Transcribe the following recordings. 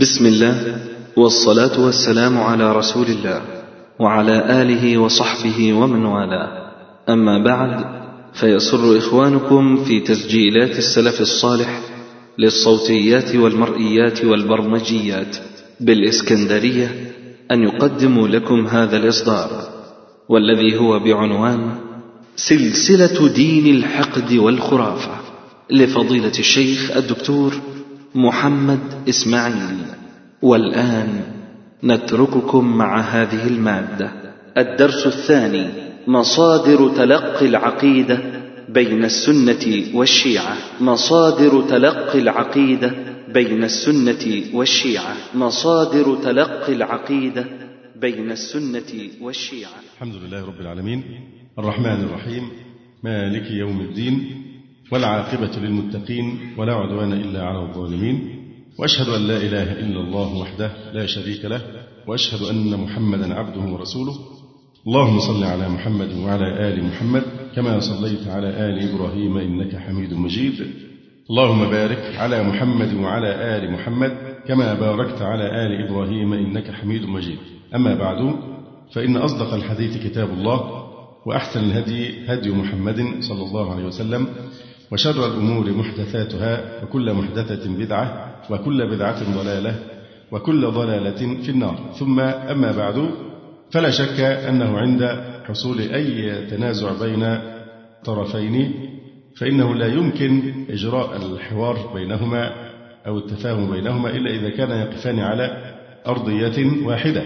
بسم الله والصلاة والسلام على رسول الله وعلى آله وصحبه ومن والاه. أما بعد فيسر إخوانكم في تسجيلات السلف الصالح للصوتيات والمرئيات والبرمجيات بالإسكندرية أن يقدموا لكم هذا الإصدار والذي هو بعنوان سلسلة دين الحقد والخرافة لفضيلة الشيخ الدكتور محمد إسماعيل. والآن نترككم مع هذه المادة. الدرس الثاني مصادر تلقي العقيدة بين السنة والشيعة. مصادر تلقي العقيدة بين السنة والشيعة. مصادر تلقي العقيدة بين السنة والشيعة. الحمد لله رب العالمين. الرحمن الرحيم. مالك يوم الدين. والعاقبة للمتقين ولا عدوان إلا على الظالمين. وأشهد أن لا إله إلا الله وحده لا شريك له وأشهد أن محمدا عبده ورسوله. اللهم صل على محمد وعلى آل محمد كما صليت على آل إبراهيم إنك حميد مجيد. اللهم بارك على محمد وعلى آل محمد كما باركت على آل إبراهيم إنك حميد مجيد. أما بعد فإن أصدق الحديث كتاب الله وأحسن الهدي هدي محمد صلى الله عليه وسلم. وشر الأمور محدثاتها وكل محدثة بدعة وكل بدعة ضلالة وكل ضلالة في النار. ثم أما بعد فلا شك أنه عند حصول أي تنازع بين طرفين فإنه لا يمكن إجراء الحوار بينهما أو التفاهم بينهما إلا إذا كان يقفان على أرضية واحدة.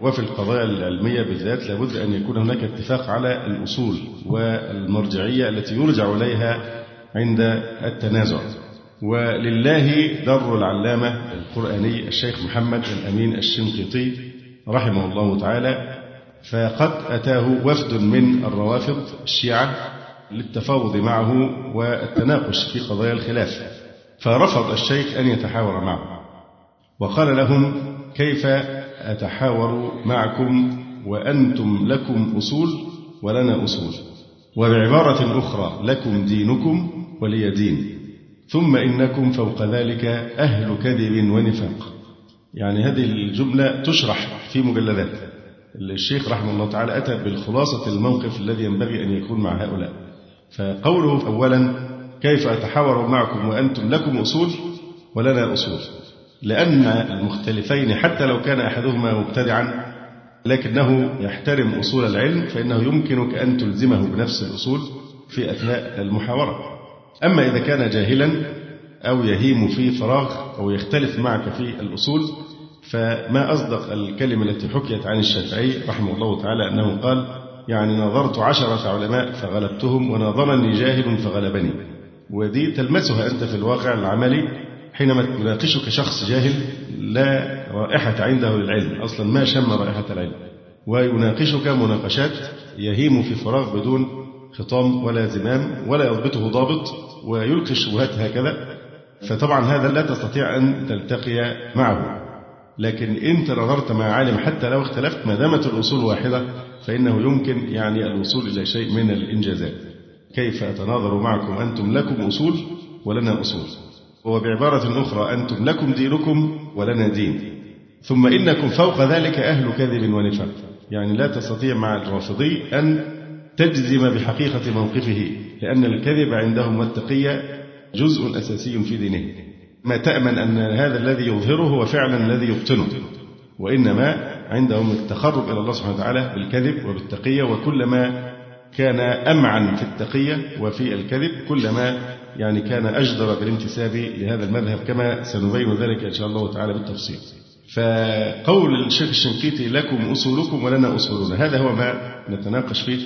وفي القضايا العلمية بالذات لابد أن يكون هناك اتفاق على الأصول والمرجعية التي يرجع إليها عند التنازع. ولله در العلامة القرآني الشيخ محمد الأمين الشنقيطي رحمه الله تعالى فقد أتاه وفد من الروافض الشيعة للتفاوض معه والتناقش في قضايا الخلاف فرفض الشيخ أن يتحاور معه. وقال لهم كيف أتحاور معكم وأنتم لكم أصول ولنا أصول؟ وبعبارة أخرى لكم دينكم ولي دين. ثم إنكم فوق ذلك أهل كذب ونفاق. يعني هذه الجملة تشرح في مجلدات. الشيخ رحمه الله تعالى أتى بالخلاصة الموقف الذي ينبغي أن يكون مع هؤلاء. فقوله أولا كيف أتحاور معكم وأنتم لكم أصول ولنا أصول؟ لأن المختلفين حتى لو كان أحدهما مبتدعا لكنه يحترم أصول العلم فإنه يمكنك أن تلزمه بنفس الأصول في أثناء المحاورة. أما إذا كان جاهلا أو يهيم في فراغ أو يختلف معك في الأصول فما أصدق الكلمة التي حكيت عن الشافعي رحمه الله تعالى أنه قال يعني نظرت عشرة علماء فغلبتهم ونظرني جاهل فغلبني. ودي تلمسها أنت في الواقع العملي حينما يناقشك شخص جاهل لا رائحة عنده للعلم أصلا ما شم رائحة العلم. ويناقشك مناقشات يهيم في فراغ بدون خطام ولا زمام ولا يضبطه ضابط ويلقي الشبهات هكذا فطبعا هذا لا تستطيع أن تلتقي معه. لكن إن نظرت مع عالم حتى لو اختلفت ما دامت الأصول واحدة فإنه يمكن يعني الوصول إلى شيء من الإنجازات. كيف أتناظر معكم؟ أنتم لكم أصول ولنا أصول. وبعبارة أخرى أنتم لكم دينكم ولنا دين. ثم إنكم فوق ذلك أهل كذب ونفاق. يعني لا تستطيع مع الرافضي أن تجزم بحقيقة موقفه. لأن الكذب عندهم والتقية جزء أساسي في دينهم ما تأمن أن هذا الذي يظهره هو فعلا الذي يبطنه. وإنما عندهم التقرب إلى الله سبحانه وتعالى بالكذب وبالتقية وكلما كان أمعن في التقية وفي الكذب كلما يعني كان أجدر بالانتساب لهذا المذهب كما سنبين ذلك إن شاء الله تعالى بالتفصيل. فقول الشيخ الشنقيطي لكم أصولكم ولنا أصولنا هذا هو ما نتناقش فيه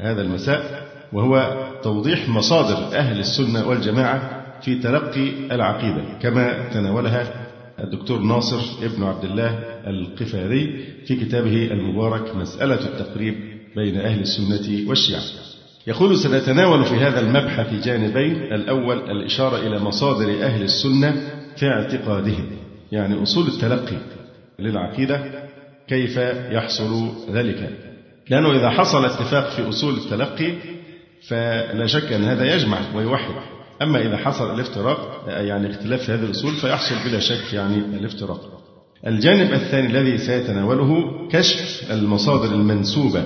هذا المساء وهو توضيح مصادر أهل السنة والجماعة في تلقي العقيدة كما تناولها الدكتور ناصر ابن عبد الله القفاري في كتابه المبارك مسألة التقريب بين أهل السنة والشيعة. يقول سنتناول في هذا المبحث جانبين الأول الإشارة إلى مصادر أهل السنة في اعتقادهم يعني أصول التلقي للعقيدة كيف يحصل ذلك. لأنه إذا حصل اتفاق في أصول التلقي فلا شك أن هذا يجمع ويوحد. أما إذا حصل الافتراق يعني اختلاف في هذه الأصول فيحصل بلا شك يعني الافتراق. الجانب الثاني الذي سيتناوله كشف المصادر المنسوبة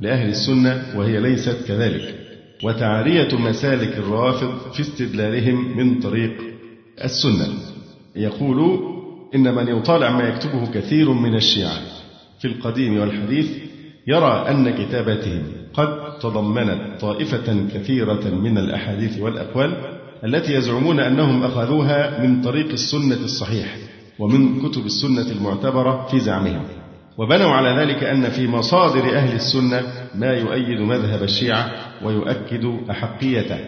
لأهل السنة وهي ليست كذلك. وتعرية مسالك الروافض في استدلالهم من طريق السنة. يقول إن من يطالع ما يكتبه كثير من الشيعة. في القديم والحديث يرى أن كتاباتهم تضمنت طائفة كثيرة من الأحاديث والأقوال التي يزعمون أنهم أخذوها من طريق السنة الصحيح ومن كتب السنة المعتبرة في زعمهم. وبنوا على ذلك أن في مصادر أهل السنة ما يؤيد مذهب الشيعة ويؤكد أحقيته.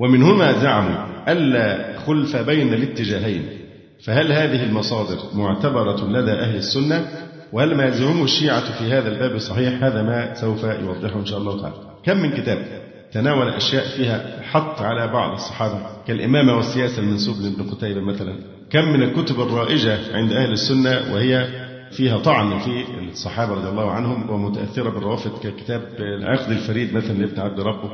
ومن هنا زعموا ألا خلف بين الاتجاهين. فهل هذه المصادر معتبرة لدى أهل السنة؟ وهل ما يزعمه الشيعة في هذا الباب صحيح؟ هذا ما سوف يوضحه إن شاء الله تعالى. كم من كتاب تناول أشياء فيها حط على بعض الصحابة كالإمامة والسياسة المنسوب لابن قتيبة مثلا. كم من الكتب الرائجة عند أهل السنة وهي فيها طعن في الصحابة رضي الله عنهم ومتأثرة بالروافد ككتاب العقد الفريد مثلا لابن عبد ربه.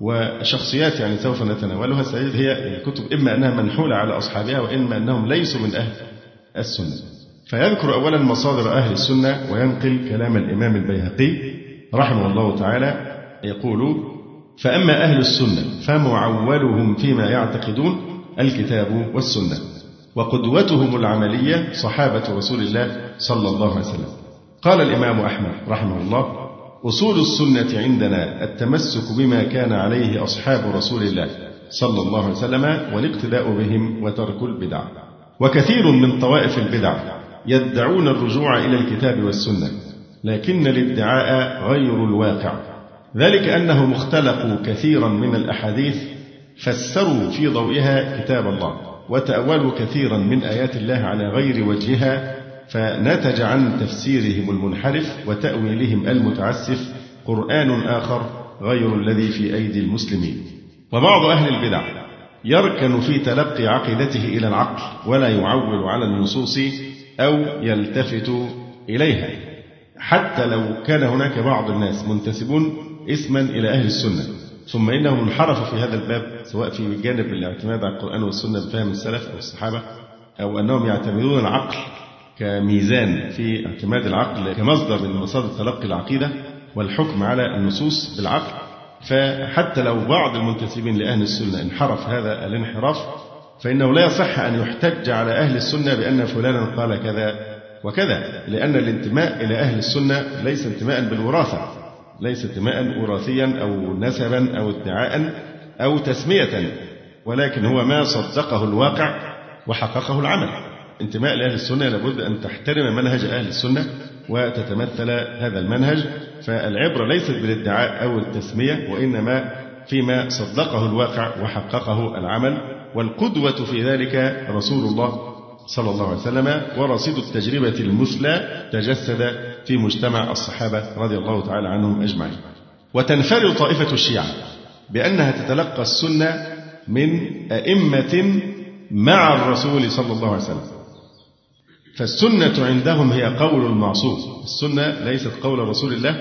وشخصيات يعني سوف نتناولها سيد هي الكتب إما أنها منحولة على أصحابها وإما أنهم ليسوا من أهل السنة. فيذكر أولا مصادر أهل السنة وينقل كلام الإمام البيهقي رحمه الله تعالى يقول فأما أهل السنة فمعولهم فيما يعتقدون الكتاب والسنة وقدوتهم العملية صحابة رسول الله صلى الله عليه وسلم. قال الإمام أحمد رحمه الله أصول السنة عندنا التمسك بما كان عليه أصحاب رسول الله صلى الله عليه وسلم والاقتداء بهم وترك البدع. وكثير من طوائف البدع يدعون الرجوع إلى الكتاب والسنة لكن الادعاء غير الواقع. ذلك أنهم اختلقوا كثيرا من الأحاديث فسروا في ضوئها كتاب الله وتأولوا كثيرا من آيات الله على غير وجهها فنتج عن تفسيرهم المنحرف وتأويلهم المتعسف قرآن آخر غير الذي في أيدي المسلمين. وبعض أهل البدع يركن في تلقي عقيدته إلى العقل ولا يعول على النصوص أو يلتفت إليها. حتى لو كان هناك بعض الناس منتسبون اسما إلى أهل السنة. ثم إنهم انحرفوا في هذا الباب سواء في جانب الاعتماد على القرآن والسنة بفهم السلف أو الصحابة أو أنهم يعتمدون العقل كميزان في اعتماد العقل كمصدر من مصادر تلقي العقيدة والحكم على النصوص بالعقل. فحتى لو بعض المنتسبين لأهل السنة انحرف هذا الانحراف فإنه لا يصح أن يحتج على أهل السنة بأن فلانا قال كذا وكذا لأن الانتماء إلى أهل السنة ليس انتماء بالوراثة. ليس انتماء وراثيا أو نسبا أو ادعاء أو تسمية ولكن هو ما صدقه الواقع وحققه العمل. انتماء لأهل السنة لابد أن تحترم منهج أهل السنة وتتمثل هذا المنهج فالعبرة ليست بالادعاء أو التسمية وإنما فيما صدقه الواقع وحققه العمل والقدوة في ذلك رسول الله صلى الله عليه وسلم ورصيد التجربة المثلى تجسد في مجتمع الصحابة رضي الله تعالى عنهم أجمعين. وتنفرد طائفة الشيعة بأنها تتلقى السنة من أئمة مع الرسول صلى الله عليه وسلم. فالسنة عندهم هي قول المعصوم. السنة ليست قول رسول الله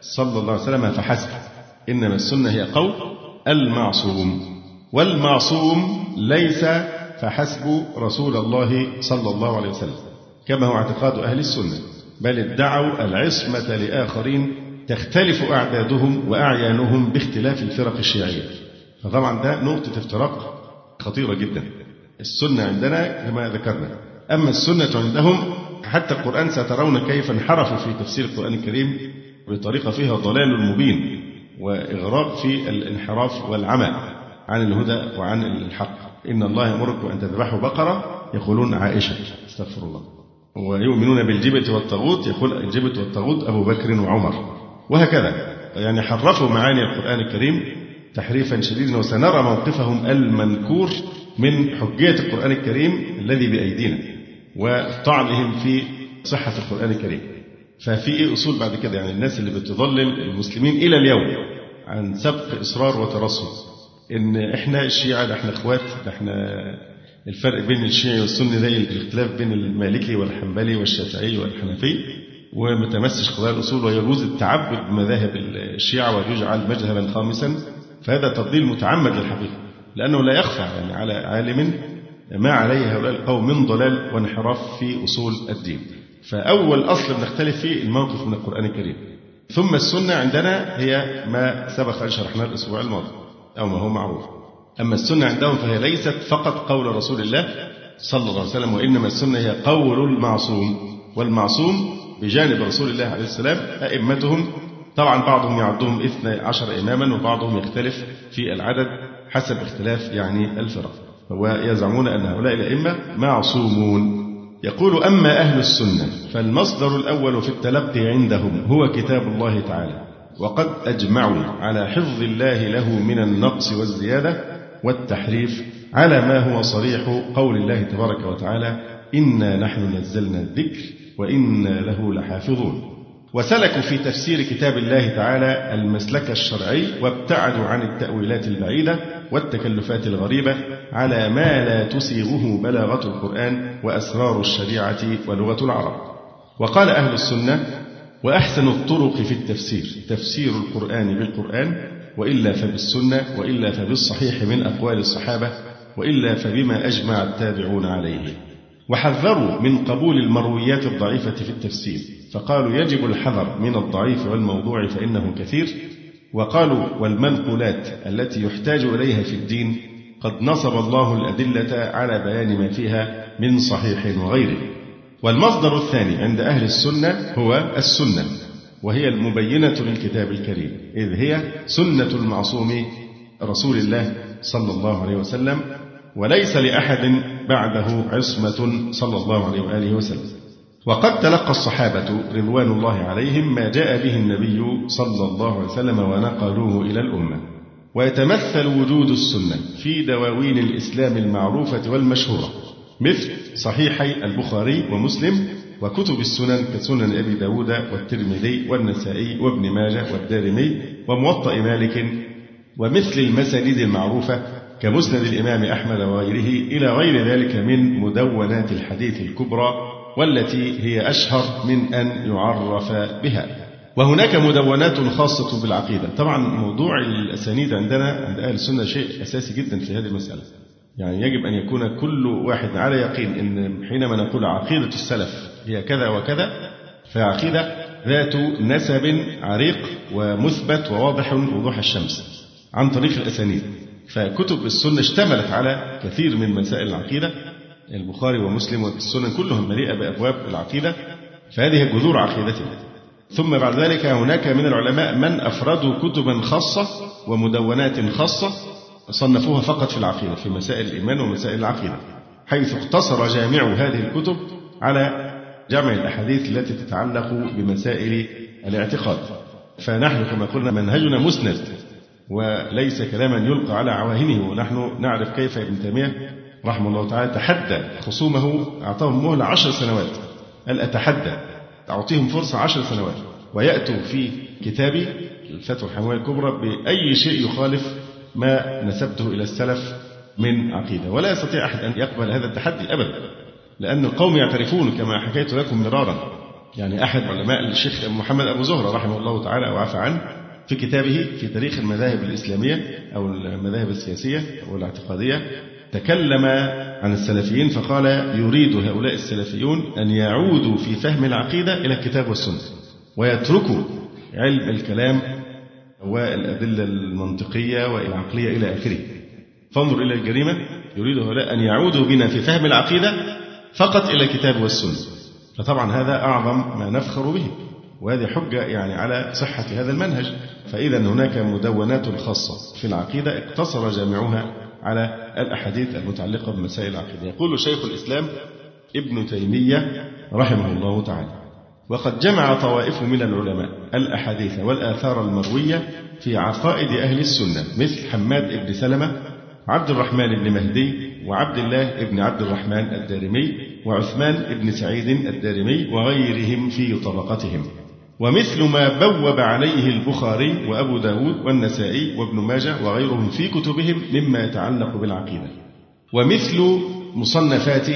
صلى الله عليه وسلم فحسب. إنما السنة هي قول المعصوم. والمعصوم ليس فحسب رسول الله صلى الله عليه وسلم. كما هو اعتقاد أهل السنة. بل ادعوا العصمة لآخرين تختلف أعدادهم وأعيانهم باختلاف الفرق الشيعية. فطبعا ده نقطة افتراق خطيرة جدا. السنة عندنا كما ذكرنا. أما السنة عندهم حتى القرآن سترون كيف انحرفوا في تفسير القرآن الكريم بطريقة فيها ضلال مبين وإغراق في الانحراف والعمى عن الهدى وعن الحق. إن الله يأمركم أن تذبحوا بقرة يقولون عائشة استغفر الله. ويؤمنون بالجبت والطاغوت يقول الجبت والطاغوت أبو بكر وعمر. وهكذا. يعني حرفوا معاني القرآن الكريم تحريفا شديدا وسنرى موقفهم المنكور من حجية القرآن الكريم الذي بأيدينا وطعنهم في صحة القرآن الكريم. ففي أصول بعد كده يعني الناس اللي بتضلل المسلمين إلى اليوم عن سبق إصرار وترصد. إن إحنا الشيعة ده إحنا إخوات ده إحنا الفرق بين الشيعي والسني زي الاختلاف بين المالكي والحنبلي والشافعي والحنفي وما تمسش قضايا الأصول ويجوز التعبد بمذاهب الشيعة ويجعل مذهبا خامسا فهذا تضليل متعمد للحقيقة لأنه لا يخفى يعني على عالم ما عليه هؤلاء القوم من ضلال وانحراف في أصول الدين. فأول أصل بنختلف فيه الموقف من القرآن الكريم. ثم السنة عندنا هي ما سبق أن شرحناه الأسبوع الماضي. أو ما هو معروف. أما السنة عندهم فهي ليست فقط قول رسول الله صلى الله عليه وسلم وإنما السنة هي قول المعصوم والمعصوم بجانب رسول الله عليه السلام أئمتهم. طبعا بعضهم يعدهم اثنى عشر إماما وبعضهم يختلف في العدد حسب اختلاف يعني الفرق. ويزعمون أن هؤلاء الأئمة معصومون. يقول أما أهل السنة فالمصدر الأول في التلقي عندهم هو كتاب الله تعالى. وقد أجمعوا على حفظ الله له من النقص والزيادة والتحريف على ما هو صريح قول الله تبارك وتعالى إنا نحن نزلنا الذكر وإنا له لحافظون. وسلكوا في تفسير كتاب الله تعالى المسلك الشرعي وابتعدوا عن التأويلات البعيدة والتكلفات الغريبة على ما لا تسيغه بلاغة القرآن وأسرار الشريعة ولغة العرب. وقال أهل السنة وأحسن الطرق في التفسير تفسير القرآن بالقرآن وإلا فبالسنة وإلا فبالصحيح من أقوال الصحابة وإلا فبما أجمع التابعون عليه. وحذروا من قبول المرويات الضعيفة في التفسير فقالوا يجب الحذر من الضعيف والموضوع فإنه كثير. وقالوا والمنقولات التي يحتاج إليها في الدين قد نصب الله الأدلة على بيان ما فيها من صحيح وغيره. والمصدر الثاني عند أهل السنة هو السنة وهي المبينة للكتاب الكريم إذ هي سنة المعصوم رسول الله صلى الله عليه وسلم وليس لأحد بعده عصمة صلى الله عليه وآله وسلم. وقد تلقى الصحابة رضوان الله عليهم ما جاء به النبي صلى الله عليه وسلم ونقلوه إلى الأمة. ويتمثل وجود السنة في دواوين الإسلام المعروفة والمشهورة مثل صحيحي البخاري ومسلم وكتب السنن كسنن أبي داود والترمذي والنسائي وابن ماجه والدارمي وموطأ مالك ومثل المسانيد المعروفة كمسند الإمام أحمد وغيره إلى غير ذلك من مدونات الحديث الكبرى والتي هي أشهر من أن يعرف بها. وهناك مدونات خاصة بالعقيدة. طبعا موضوع الأسانيد عندنا عند أهل السنة شيء أساسي جدا في هذه المسألة. يعني يجب أن يكون كل واحد على يقين أن حينما نقول عقيدة السلف هي كذا وكذا فعقيدة ذات نسب عريق ومثبت وواضح وضوح الشمس عن طريق الأسانيد. فكتب السنة اشتملت على كثير من مسائل العقيدة البخاري ومسلم والسنن كلهم مليئة بأبواب العقيدة فهذه جذور عقيدتنا. ثم بعد ذلك هناك من العلماء من أفردوا كتبا خاصة ومدونات خاصة صنفوها فقط في العقيدة في مسائل الإيمان ومسائل العقيدة حيث اقتصر جامع هذه الكتب على جمع الأحاديث التي تتعلق بمسائل الاعتقاد. فنحن كما قلنا منهجنا مسند وليس كلاما يلقى على عواهنه ونحن نعرف كيف ابن تيمية رحمه الله تعالى تحدى خصومه أعطاهم مهلة عشر سنوات قال أتحدى أعطيهم فرصة عشر سنوات ويأتوا في كتابي الفتوى الحموية الكبرى بأي شيء يخالف ما نسبته إلى السلف من عقيدة. ولا يستطيع أحد أن يقبل هذا التحدي أبدا لأن القوم يعترفون كما حكيت لكم مرارا. يعني أحد علماء الشيخ محمد أبو زهرة رحمه الله تعالى وعفى عنه في كتابه في تاريخ المذاهب الإسلامية أو المذاهب السياسية أو الاعتقادية تكلم عن السلفيين فقال يريد هؤلاء السلفيون أن يعودوا في فهم العقيدة إلى الكتاب والسنة ويتركوا علم الكلام والأدلة المنطقية والعقلية إلى آخره. فانظر إلى الجريمة. يريد هؤلاء أن يعودوا بنا في فهم العقيدة فقط إلى الكتاب والسنة. فطبعا هذا أعظم ما نفخر به وهذه حجة يعني على صحة هذا المنهج. فإذا هناك مدونات خاصة في العقيدة اقتصر جامعها على الأحاديث المتعلقة بمسائل العقيدة. يقول شيخ الإسلام ابن تيمية رحمه الله تعالى وقد جمع طوائف من العلماء الأحاديث والآثار المروية في عقائد أهل السنة مثل حماد بن سلمة عبد الرحمن بن مهدي وعبد الله بن عبد الرحمن الدارمي وعثمان بن سعيد الدارمي وغيرهم في طبقتهم. ومثل ما بوب عليه البخاري وأبو داود والنسائي وابن ماجه وغيرهم في كتبهم مما يتعلق بالعقيدة. ومثل مصنفات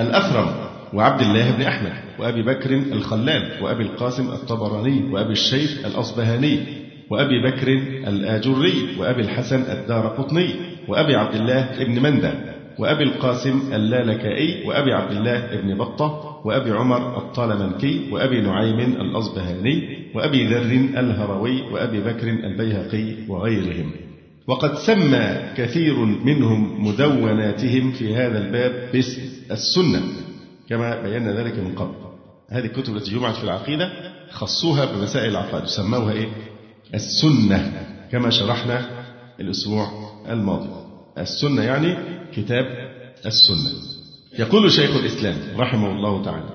الأثرم وعبد الله بن أحمد وأبي بكر الخلال وأبي القاسم الطبراني وأبي الشيخ الأصبهاني وأبي بكر الآجري وأبي الحسن الدار قطني وأبي عبد الله بن مندى وأبي القاسم اللالكائي وأبي عبد الله بن بطة وأبي عمر الطالمنكي وأبي نعيم الأصبهاني وأبي ذر الهروي وأبي بكر البيهقي وغيرهم. وقد سمى كثير منهم مدوناتهم في هذا الباب باسم السنة. كما بينا ذلك من قبل. هذه الكتب التي جمعت في العقيدة خصوها بمسائل العقائد وسموها إيه؟ السنة كما شرحنا الأسبوع الماضي. السنة يعني كتاب السنة. يقول شيخ الإسلام رحمه الله تعالى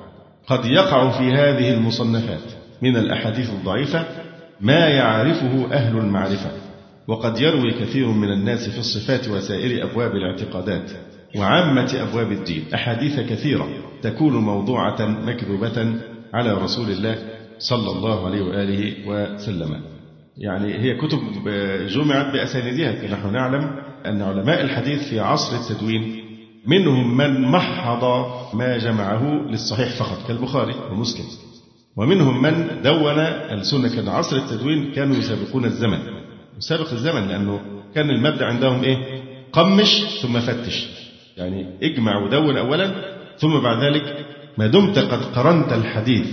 قد يقع في هذه المصنفات من الأحاديث الضعيفة ما يعرفه أهل المعرفة وقد يروي كثير من الناس في الصفات وسائر أبواب الاعتقادات وعامة أبواب الدين أحاديث كثيرة تكون موضوعة مكذوبة على رسول الله صلى الله عليه وآله وسلم. يعني هي كتب جمعت بأسانيدها. نحن نعلم أن علماء الحديث في عصر التدوين منهم من محض ما جمعه للصحيح فقط كالبخاري ومسلم. ومنهم من دون السنة كان عصر التدوين كانوا يسابقون الزمن. يسابق الزمن لأنه كان المبدأ عندهم إيه؟ قمش ثم فتش. يعني اجمع ودون أولا ثم بعد ذلك ما دمت قد قرنت الحديث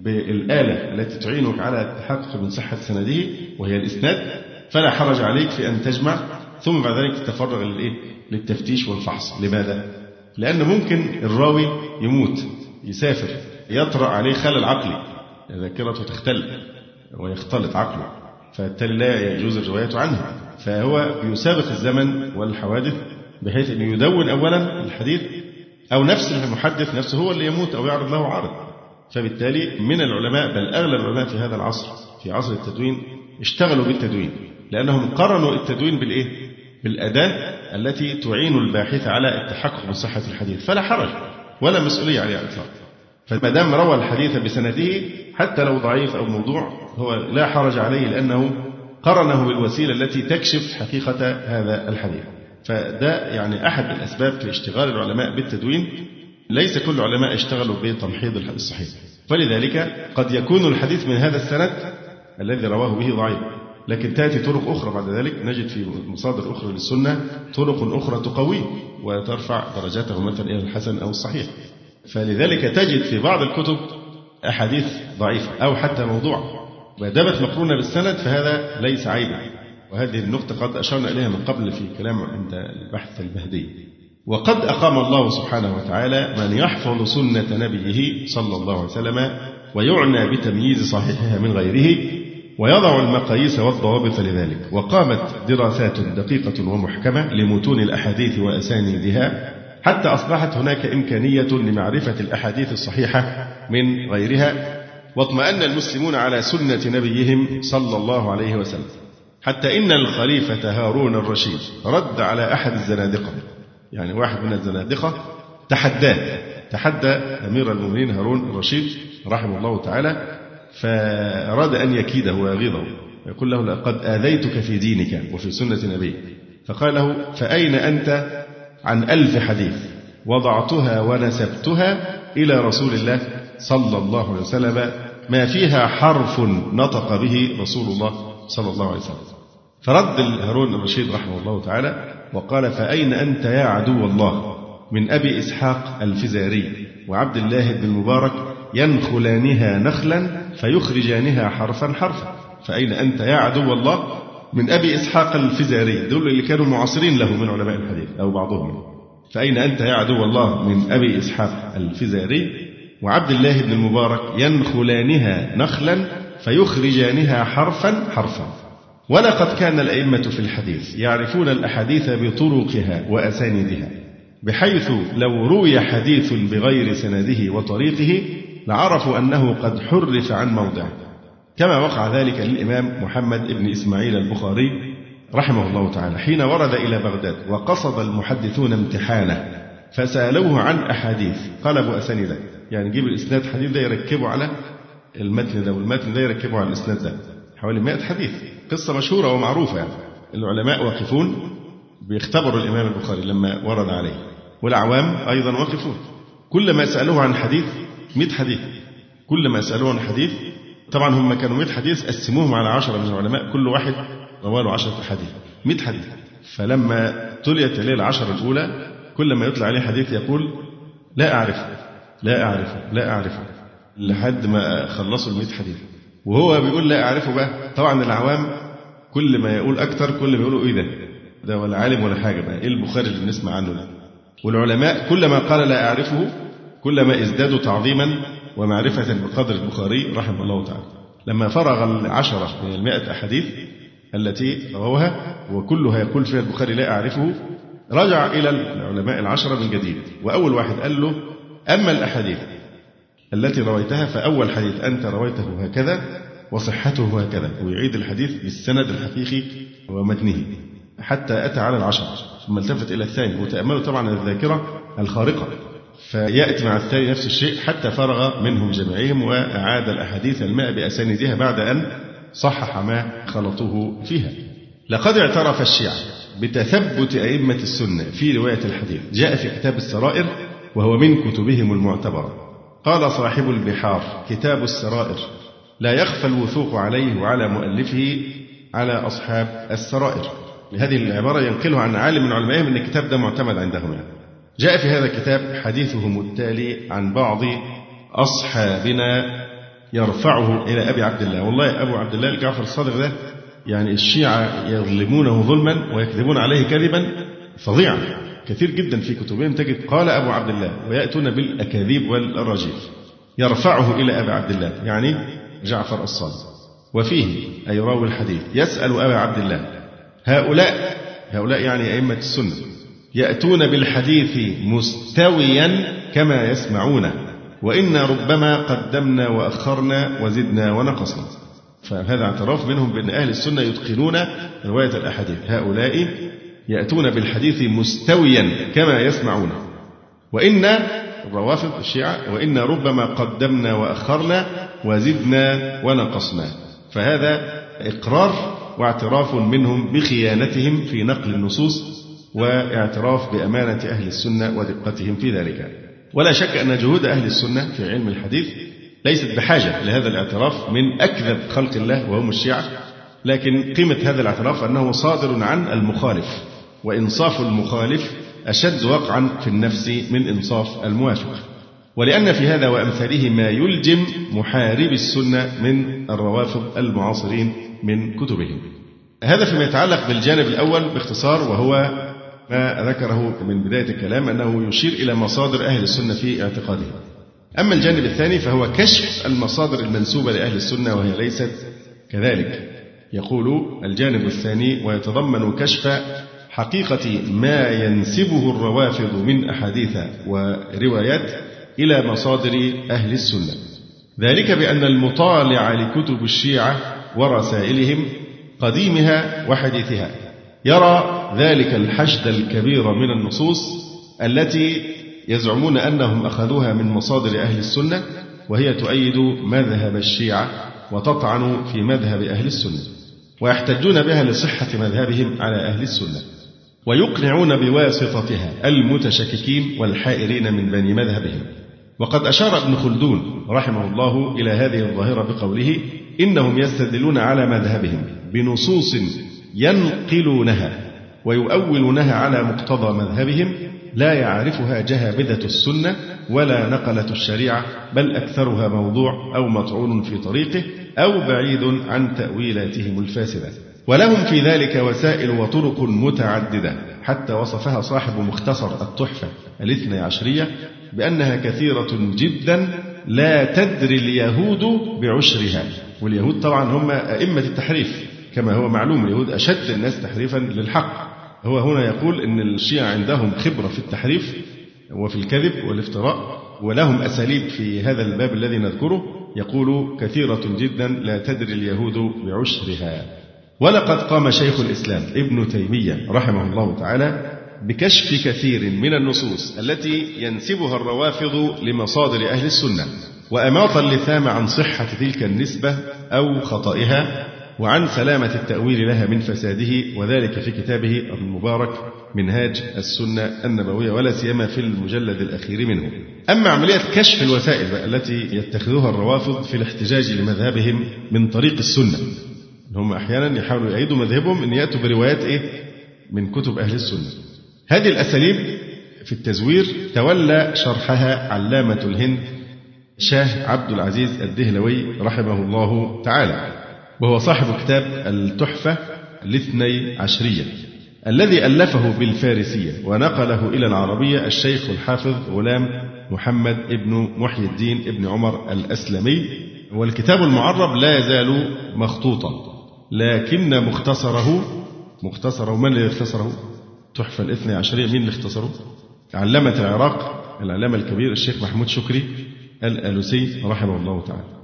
بالآلة التي تعينك على التحقق من صحة سنده وهي الإسناد فلا حرج عليك في أن تجمع ثم بعد ذلك تتفرغ للإيه؟ للتفتيش والفحص لماذا؟ لأن ممكن الراوي يموت يسافر يطرأ عليه خلل عقلي ذاكرته تختل ويختلط عقله فبالتالي لا يجوز الرواية عنه فهو بيسابق الزمن والحوادث بحيث أنه يدون أولا الحديث أو نفس المحدث نفسه هو اللي يموت أو يعرض له عارض فبالتالي من العلماء بل أغلب العلماء في هذا العصر في عصر التدوين اشتغلوا بالتدوين. لأنهم قرنوا التدوين بالإيه؟ بالأداة التي تعين الباحث على التحقق بصحة الحديث. فلا حرج ولا مسؤولية عليه على الإطلاق. فما دام روى الحديث بسنده حتى لو ضعيف أو موضوع هو لا حرج عليه لأنه قرنه بالوسيلة التي تكشف حقيقة هذا الحديث. فده يعني أحد الأسباب في اشتغال العلماء بالتدوين. ليس كل العلماء اشتغلوا بتمحيض الصحيح. فلذلك قد يكون الحديث من هذا السند الذي رواه به ضعيف. لكن تأتي طرق أخرى بعد ذلك. نجد في مصادر أخرى للسنة طرق أخرى تقويه وترفع درجاته مثلا إلى الحسن أو الصحيح. فلذلك تجد في بعض الكتب أحاديث ضعيفة أو حتى موضوع. ما دامت مقرونة بالسند فهذا ليس عيبا. وهذه النقطة قد أشرنا إليها من قبل في كلام عند البحث البهدي وقد أقام الله سبحانه وتعالى من يحفظ سنة نبيه صلى الله عليه وسلم ويعنى بتمييز صحيحها من غيره ويضع المقاييس والضوابط لذلك. وقامت دراسات دقيقة ومحكمة لمتون الأحاديث وأسانيدها حتى أصبحت هناك إمكانية لمعرفة الأحاديث الصحيحة من غيرها. واطمأن المسلمون على سنة نبيهم صلى الله عليه وسلم. حتى إن الخليفة هارون الرشيد رد على أحد الزنادقة. يعني واحد من الزنادقة تحداه تحدى أمير المؤمنين هارون الرشيد رحمه الله تعالى فأراد أن يكيده ويغيظه يقول له لقد آذيتك في دينك وفي سنة نبيك. فقال له فأين أنت عن ألف حديث وضعتها ونسبتها إلى رسول الله صلى الله عليه وسلم ما فيها حرف نطق به رسول الله صلى الله عليه وسلم. فرد هارون الرشيد رحمه الله تعالى وقال فأين أنت يا عدو الله؟ من أبي إسحاق الفزاري وعبد الله بن المبارك ينخلانها نخلا فيخرجانها حرفا حرفا فأين أنت يا عدو الله؟ من أبي إسحاق الفزاري. دول اللي كانوا معاصرين له من علماء الحديث أو بعضهم. فأين أنت يا عدو الله؟ من أبي إسحاق الفزاري وعبد الله بن المبارك ينخلانها نخلا فيخرجانها حرفا حرفا ولقد كان الأئمة في الحديث يعرفون الأحاديث بطرقها وأسانيدها بحيث لو روي حديث بغير سنده وطريقه لعرفوا أنه قد حرف عن موضعه. كما وقع ذلك للإمام محمد بن إسماعيل البخاري رحمه الله تعالى حين ورد إلى بغداد وقصد المحدثون امتحانه فسألوه عن أحاديث قلبوا أسانيده يعني يجيب الإسناد حديث ده يركبه على المتن ده والمتن ده يركبه على الإسناد ده. حوالي 100 حديث. قصة مشهورة ومعروفة يعني. العلماء واقفون بيختبروا الإمام البخاري لما ورد عليه. والعوام أيضا واقفون. كل ما سألوه عن حديث 100 حديث. كل ما سألوه عن حديث طبعا هم كانوا 100 حديث قسموهم على 10 من العلماء. كل واحد رواه له 10 حديث. 100 حديث. فلما ابتليت الليلة العشر الأولى كل ما يطلع عليه حديث يقول لا أعرفه لا أعرفه لا أعرفه. لحد ما خلصوا المئة حديث. وهو بيقول لا أعرفه بقى. طبعا العوام كل ما يقول أكتر كل ما يقولوا إيه ده؟ ده ولا عالم ولا حاجة بقى. إيه البخاري اللي بنسمع عنه ده؟ والعلماء كلما قال لا أعرفه كلما ازدادوا تعظيما ومعرفة بقدر البخاري رحمه الله تعالى. لما فرغ العشرة من المائة أحاديث التي رووها وكلها يقول فيها البخاري لا أعرفه رجع إلى العلماء العشرة من جديد. وأول واحد قال له أما الأحاديث التي رويتها فأول حديث أنت رويته هكذا وصحته هكذا ويعيد الحديث بالسند الحقيقي ومتنه حتى أتى على العشرة ثم التفت إلى الثاني وتأملوا طبعا الذاكرة الخارقة فيأتي مع الثاني نفس الشيء حتى فرغ منهم جميعهم وأعاد الأحاديث الماء بأساندها بعد أن صحح ما خلطوه فيها. لقد اعترف الشيعة بتثبت أئمة السنة في رواية الحديث جاء في كتاب السرائر وهو من كتبهم المعتبرة. قال صاحب البحار كتاب السرائر. لا يخفى الوثوق عليه وعلى مؤلفه على أصحاب السرائر. هذه العبارة ينقلها عن عالم من علمائهم أن الكتاب ده معتمد عندهم. يعني. جاء في هذا الكتاب حديثهم التالي عن بعض أصحابنا يرفعه إلى أبي عبد الله. والله أبو عبد الله الجعفر الصادق ده يعني الشيعة يظلمونه ظلما ويكذبون عليه كذبا فظيعا. كثير جدا في كتبهم تجد قال أبو عبد الله ويأتون بالأكاذيب والأراجيف يرفعه إلى أبي عبد الله يعني جعفر الصادق. وفيه أي راوي الحديث يسأل أبا عبد الله هؤلاء هؤلاء يعني أئمة السنة يأتون بالحديث مستويا كما يسمعون وإنا ربما قدمنا وأخرنا وزدنا ونقصنا. فهذا اعتراف منهم بأن أهل السنة يتقنون رواية الأحاديث هؤلاء يأتون بالحديث مستويا كما يسمعون. وإن الروافض الشيعة وإن ربما قدمنا وأخرنا وزدنا ونقصنا. فهذا إقرار واعتراف منهم بخيانتهم في نقل النصوص واعتراف بأمانة أهل السنة ودقتهم في ذلك. ولا شك أن جهود أهل السنة في علم الحديث ليست بحاجة لهذا الاعتراف من أكذب خلق الله وهم الشيعة لكن قيمة هذا الاعتراف أنه صادر عن المخالف. وإنصاف المخالف أشد وقعا في النفس من إنصاف الموافق. ولأن في هذا وأمثاله ما يلجم محارب السنة من الروافض المعاصرين من كتبهم. هذا فيما يتعلق بالجانب الأول باختصار وهو ما ذكره من بداية الكلام أنه يشير إلى مصادر أهل السنة في اعتقادهم. أما الجانب الثاني فهو كشف المصادر المنسوبة لأهل السنة وهي ليست كذلك. يقول الجانب الثاني ويتضمن كشف حقيقة ما ينسبه الروافض من أحاديث وروايات إلى مصادر أهل السنة. ذلك بأن المطالع لكتب الشيعة ورسائلهم قديمها وحديثها يرى ذلك الحشد الكبير من النصوص التي يزعمون أنهم أخذوها من مصادر أهل السنة وهي تؤيد مذهب الشيعة وتطعن في مذهب أهل السنة ويحتجون بها لصحة مذهبهم على أهل السنة. ويقنعون بواسطتها المتشككين والحائرين من بني مذهبهم. وقد أشار ابن خلدون رحمه الله إلى هذه الظاهرة بقوله إنهم يستدلون على مذهبهم بنصوص ينقلونها ويؤولونها على مقتضى مذهبهم لا يعرفها جهابذة السنة ولا نقلة الشريعة بل أكثرها موضوع أو مطعون في طريقه أو بعيد عن تأويلاتهم الفاسدة. ولهم في ذلك وسائل وطرق متعددة. حتى وصفها صاحب مختصر التحفة الاثنى عشرية بأنها كثيرة جدا لا تدري اليهود بعشرها. واليهود طبعا هم أئمة التحريف. كما هو معلوم اليهود أشد الناس تحريفا للحق. هو هنا يقول أن الشيعة عندهم خبرة في التحريف وفي الكذب والافتراء ولهم أساليب في هذا الباب الذي نذكره. يقول كثيرة جدا لا تدري اليهود بعشرها. ولقد قام شيخ الإسلام ابن تيمية رحمه الله تعالى بكشف كثير من النصوص التي ينسبها الروافض لمصادر أهل السنة وأماط اللثام عن صحة تلك النسبة أو خطئها وعن سلامة التأويل لها من فساده وذلك في كتابه المبارك منهاج السنة النبوية ولا سيما في المجلد الأخير منه. أما عملية كشف الوسائل التي يتخذوها الروافض في الاحتجاج لمذهبهم من طريق السنة. هم أحيانا يحاولوا يعيدوا مذهبهم أن يأتوا بروايات إيه؟ من كتب أهل السنة. هذه الأساليب في التزوير تولى شرحها علامة الهند شاه عبد العزيز الدهلوي رحمه الله تعالى وهو صاحب كتاب التحفة الاثني عشرية الذي ألفه بالفارسية ونقله إلى العربية الشيخ الحافظ غلام محمد ابن محي الدين ابن عمر الأسلمي والكتاب المعرب لا يزال مخطوطا لكن مختصره مختصره من الذي اختصره؟ تحفة الاثني عشرية مين اللي اختصره؟ علامة العراق العلامة الكبير الشيخ محمود شكري الآلوسي رحمه الله تعالى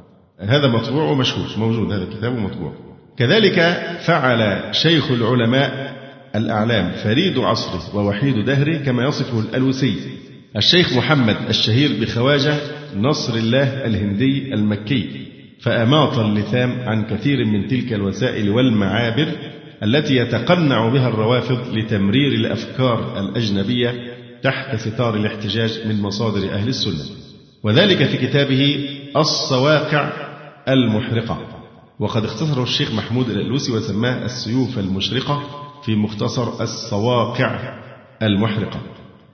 هذا مطبوع ومشهور موجود هذا الكتاب مطبوع كذلك فعل شيخ العلماء الأعلام فريد عصره ووحيد دهره كما يصفه الألوسي الشيخ محمد الشهير بخواجة نصر الله الهندي المكي فأماط اللثام عن كثير من تلك الوسائل والمعابر التي يتقنع بها الروافض لتمرير الأفكار الأجنبية تحت ستار الاحتجاج من مصادر أهل السنة. وذلك في كتابه الصواقع المحرقة. وقد اختصره الشيخ محمود الألوسي وسماه السيوف المشرقة في مختصر الصواقع المحرقة.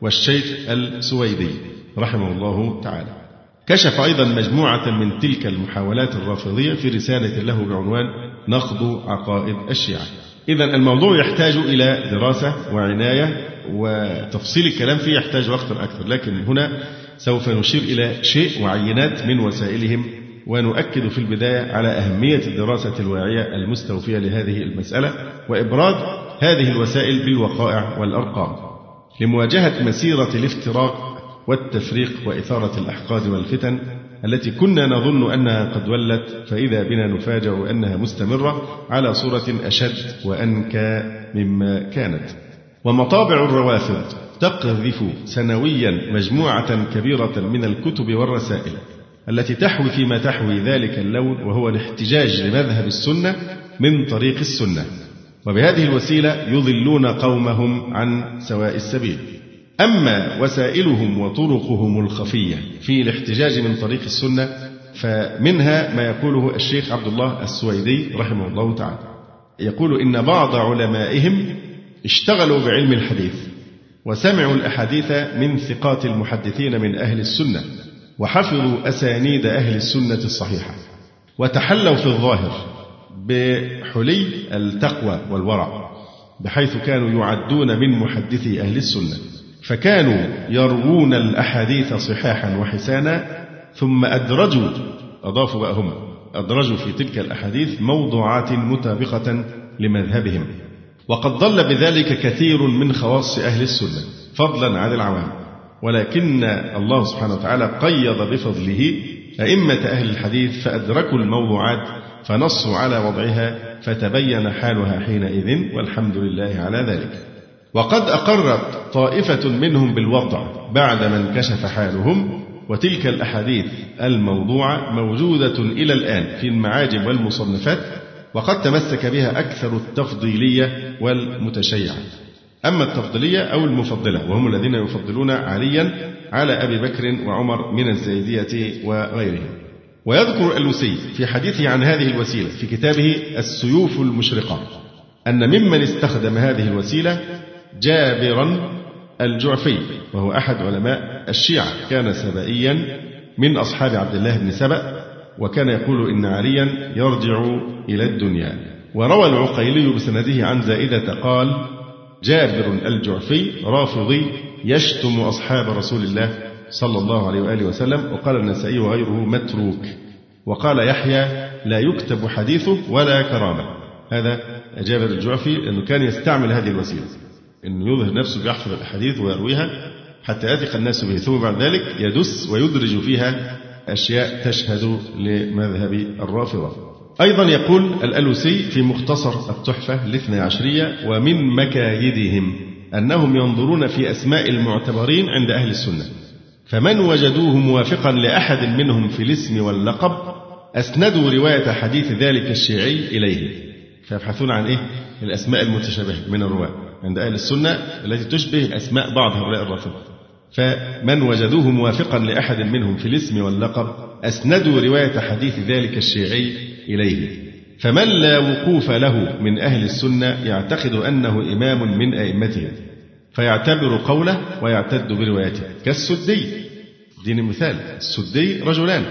والشيخ السويدي رحمه الله تعالى. كشف أيضا مجموعة من تلك المحاولات الرافضية في رسالة له بعنوان نقد عقائد الشيعة. إذا الموضوع يحتاج إلى دراسة وعناية وتفصيل الكلام فيه يحتاج وقتا أكثر لكن هنا سوف نشير إلى شيء وعينات من وسائلهم ونؤكد في البداية على أهمية الدراسة الواعية المستوفية لهذه المسألة وإبراز هذه الوسائل بالوقائع والأرقام. لمواجهة مسيرة الافتراق والتفريق وإثارة الأحقاد والفتن التي كنا نظن أنها قد ولت فإذا بنا نفاجأ أنها مستمرة على صورة أشد وأنكى مما كانت. ومطابع الروافض تقذف سنويا مجموعة كبيرة من الكتب والرسائل التي تحوي فيما تحوي ذلك اللون وهو الاحتجاج لمذهب السنة من طريق السنة. وبهذه الوسيلة يضلون قومهم عن سواء السبيل. أما وسائلهم وطرقهم الخفية في الاحتجاج من طريق السنة فمنها ما يقوله الشيخ عبد الله السويدي رحمه الله تعالى. يقول إن بعض علمائهم اشتغلوا بعلم الحديث وسمعوا الأحاديث من ثقات المحدثين من أهل السنة وحفظوا أسانيد أهل السنة الصحيحة وتحلوا في الظاهر بحلي التقوى والورع بحيث كانوا يعدون من محدثي أهل السنة. فكانوا يروون الأحاديث صحاحا وحسانا ثم أدرجوا أضافوا بقى هم أدرجوا في تلك الأحاديث موضوعات مطابقة لمذهبهم. وقد ضل بذلك كثير من خواص أهل السنة فضلا عن العوام. ولكن الله سبحانه وتعالى قيض بفضله أئمة أهل الحديث فأدركوا الموضوعات فنصوا على وضعها فتبين حالها حينئذ والحمد لله على ذلك. وقد أقرت طائفة منهم بالوضع بعد ما انكشف حالهم وتلك الأحاديث الموضوعة موجودة إلى الآن في المعاجم والمصنفات وقد تمسك بها أكثر التفضيلية والمتشيعة. أما التفضيلية أو المفضلة وهم الذين يفضلون عليا على أبي بكر وعمر من الزيدية وغيرهم. ويذكر اللوسي في حديثه عن هذه الوسيلة في كتابه السيوف المشرقة أن ممن استخدم هذه الوسيلة جابرا الجعفي وهو أحد علماء الشيعة. كان سبائيا من أصحاب عبد الله بن سبأ وكان يقول إن عليا يرجع إلى الدنيا. وروى العقيلي بسنده عن زائدة قال جابر الجعفي رافضي يشتم أصحاب رسول الله صلى الله عليه وآله وسلم وقال النسائي وغيره متروك. وقال يحيى لا يكتب حديثه ولا كرامة. هذا جابر الجعفي لأنه كان يستعمل هذه الوسيلة. أنه يظهر نفسه بيحفظ الأحاديث ويرويها حتى يثق الناس به. ثم بعد ذلك يدس ويدرج فيها أشياء تشهد لمذهب الرافضة. أيضا يقول الألوسي في مختصر التحفة الاثنى عشرية ومن مكايدهم أنهم ينظرون في أسماء المعتبرين عند أهل السنة. فمن وجدوه موافقا لأحد منهم في الاسم واللقب أسندوا رواية حديث ذلك الشيعي إليه. فيبحثون عن إيه؟ الأسماء المتشابهة من الرواة. عند أهل السنة التي تشبه أسماء بعض هؤلاء الرافضة فمن وجدوه موافقا لأحد منهم في الاسم واللقب أسندوا رواية حديث ذلك الشيعي إليه. فمن لا وقوف له من أهل السنة يعتقد أنه إمام من أئمتهم فيعتبر قوله ويعتد بروايته. كالسدي دين مثال السدي رجلان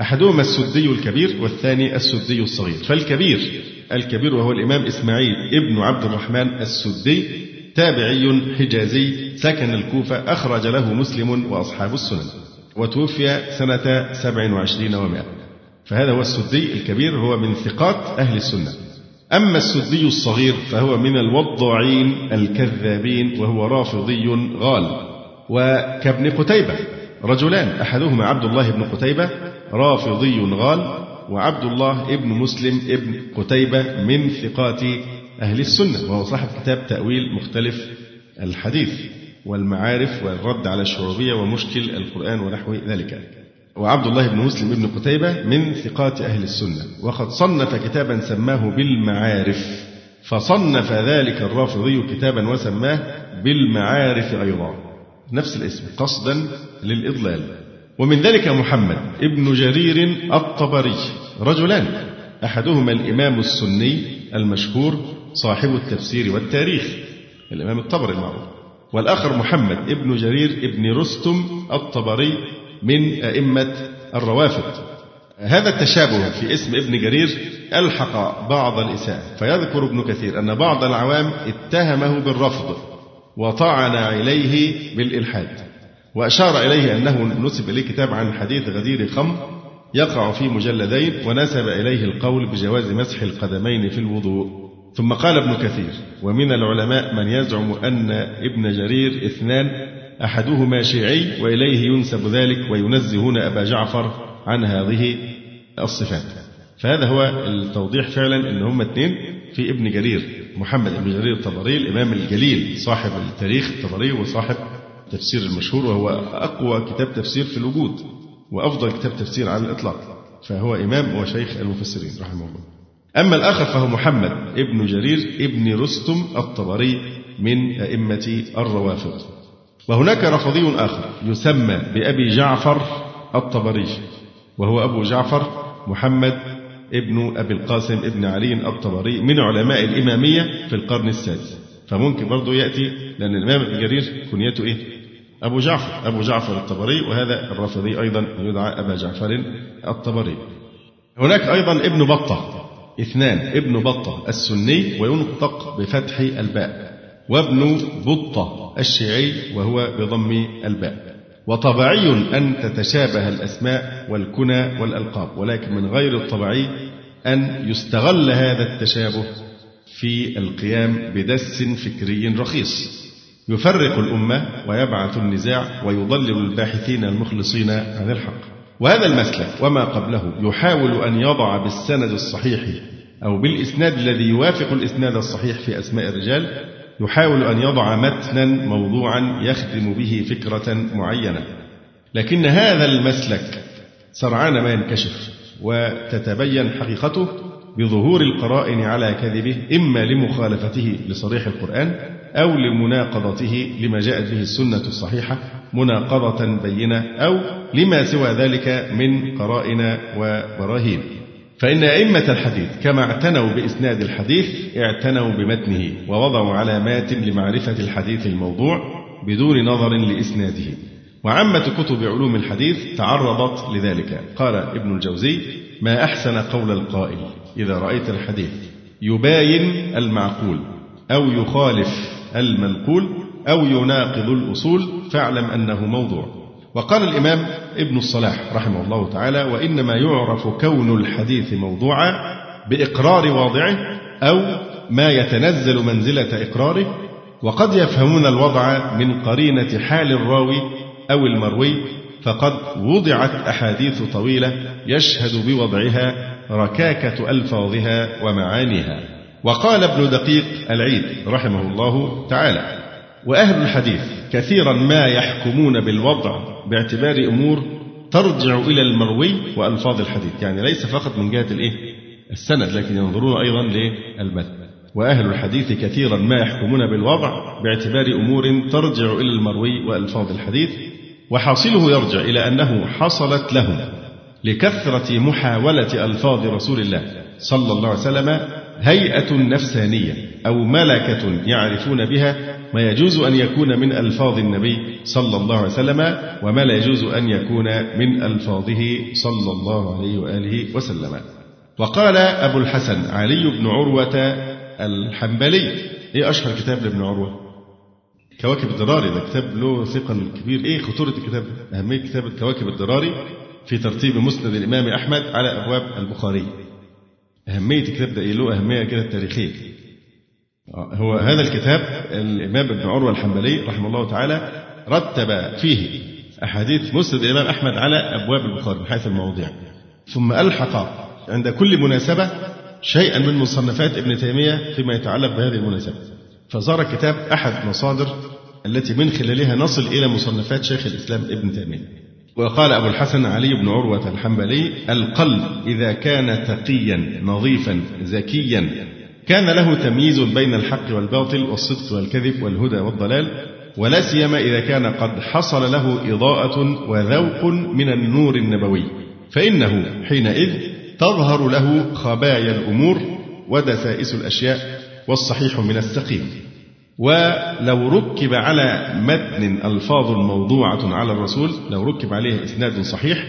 أحدهما السدي الكبير والثاني السدي الصغير. فالكبير الكبير وهو الإمام إسماعيل ابن عبد الرحمن السدي تابعي حجازي سكن الكوفة أخرج له مسلم وأصحاب السنن وتوفي سنة سبع وعشرين ومائة. فهذا هو السدي الكبير هو من ثقات أهل السنة. أما السدي الصغير فهو من الوضاعين الكذابين وهو رافضي غال وكابن قتيبة رجلان أحدهما عبد الله بن قتيبة رافضي غال وعبد الله ابن مسلم ابن قتيبة من ثقات أهل السنة وهو صاحب كتاب تأويل مختلف الحديث والمعارف والرد على الشعوبية ومشكل القرآن ونحو ذلك. وعبد الله بن مسلم ابن قتيبة من ثقات أهل السنة وقد صنف كتابا سماه بالمعارف فصنف ذلك الرافضي كتابا وسماه بالمعارف أيضا. نفس الاسم قصدا للإضلال. ومن ذلك محمد ابن جرير الطبري رجلان. أحدهما الإمام السني المشهور صاحب التفسير والتاريخ الإمام الطبري المعروف والآخر محمد ابن جرير ابن رستم الطبري من أئمة الروافض. هذا التشابه في اسم ابن جرير ألحق بعض الإساءة فيذكر ابن كثير أن بعض العوام اتهمه بالرفض وطعن إليه بالإلحاد. وأشار إليه أنه نسب إليه كتاب عن حديث غدير خمر يقع في مجلدين ونسب إليه القول بجواز مسح القدمين في الوضوء. ثم قال ابن كثير ومن العلماء من يزعم أن ابن جرير اثنان أحدهما شيعي وإليه ينسب ذلك وينزهون أبا جعفر عن هذه الصفات. فهذا هو التوضيح فعلا إن هم اثنين في ابن جرير محمد بن جرير الطبري الإمام الجليل صاحب التاريخ الطبري وصاحب تفسير المشهور وهو أقوى كتاب تفسير في الوجود وأفضل كتاب تفسير على الإطلاق. فهو إمام وشيخ المفسرين رحمه الله. أما الآخر فهو محمد ابن جرير ابن رستم الطبري من أئمة الروافض. وهناك رفضي آخر يسمى بأبي جعفر الطبري وهو أبو جعفر محمد ابن أبي القاسم ابن علي الطبري من علماء الإمامية في القرن السادس. فممكن برضه يأتي لأن الإمام ابن جرير كنيته إيه؟ أبو جعفر أبو جعفر الطبري وهذا الرافضي أيضا يدعى أبا جعفر الطبري هناك أيضا ابن بطة اثنان ابن بطة السني وينطق بفتح الباء وابن بطة الشيعي وهو بضم الباء وطبيعي أن تتشابه الأسماء والكنى والألقاب ولكن من غير الطبيعي أن يستغل هذا التشابه في القيام بدس فكري رخيص. يفرق الأمة ويبعث النزاع ويضلل الباحثين المخلصين عن الحق. وهذا المسلك وما قبله يحاول أن يضع بالسند الصحيح أو بالإسناد الذي يوافق الإسناد الصحيح في أسماء الرجال يحاول أن يضع متنا موضوعا يخدم به فكرة معينة. لكن هذا المسلك سرعان ما ينكشف وتتبين حقيقته بظهور القرائن على كذبه إما لمخالفته لصريح القرآن أو لمناقضته لما جاءت به السنة الصحيحة مناقضة بينة أو لما سوى ذلك من قرائن وبراهين. فإن أئمة الحديث كما اعتنوا بإسناد الحديث اعتنوا بمتنه ووضعوا علامات لمعرفة الحديث الموضوع بدون نظر لإسناده. وعامة كتب علوم الحديث تعرضت لذلك. قال ابن الجوزي ما أحسن قول القائل؟ إذا رأيت الحديث. يباين المعقول أو يخالف المنقول أو يناقض الأصول فاعلم أنه موضوع. وقال الإمام ابن الصلاح رحمه الله تعالى وإنما يعرف كون الحديث موضوعا بإقرار واضعه أو ما يتنزل منزلة إقراره. وقد يفهمون الوضع من قرينة حال الراوي أو المروي فقد وضعت أحاديث طويلة يشهد بوضعها ركاكة ألفاظها ومعانيها. وقال ابن دقيق العيد رحمه الله تعالى وأهل الحديث كثيرا ما يحكمون بالوضع باعتبار أمور ترجع إلى المروي وألفاظ الحديث. يعني ليس فقط من جهة الإيه؟ السند لكن ينظرون أيضا للمتن وأهل الحديث كثيرا ما يحكمون بالوضع باعتبار أمور ترجع إلى المروي وألفاظ الحديث. وحاصله يرجع إلى أنه حصلت لهم. لكثرة محاولة ألفاظ رسول الله صلى الله عليه وسلم هيئة نفسانية أو ملكة يعرفون بها ما يجوز أن يكون من ألفاظ النبي صلى الله عليه وسلم وما لا يجوز أن يكون من ألفاظه صلى الله عليه وآله وسلم. وقال أبو الحسن علي بن عروة الحنبلي إيه أشهر كتاب لابن عروة؟ كواكب الدراري ده كتاب له ثقل كبير. إيه خطورة الكتاب أهمية كتاب كواكب الدراري. في ترتيب مسند الإمام أحمد على أبواب البخاري. أهمية الكتاب ده إيه؟ له أهمية كده تاريخية هو هذا الكتاب الإمام ابن عروة الحنبلي رحمه الله تعالى رتب فيه أحاديث مسند الإمام أحمد على أبواب البخاري من حيث المواضيع. ثم ألحق عند كل مناسبة شيئا من مصنفات ابن تيمية فيما يتعلق بهذه المناسبة. فصار الكتاب أحد مصادر التي من خلالها نصل إلى مصنفات شيخ الإسلام ابن تيمية. وقال أبو الحسن علي بن عروة الحنبلي القلب إذا كان تقيا نظيفا ذكيا كان له تمييز بين الحق والباطل والصدق والكذب والهدى والضلال ولا سيما إذا كان قد حصل له إضاءة وذوق من النور النبوي. فإنه حينئذ تظهر له خبايا الأمور ودسائس الأشياء والصحيح من السقيم. ولو ركب على متن ألفاظ موضوعة على الرسول لو ركب عليه إسناد صحيح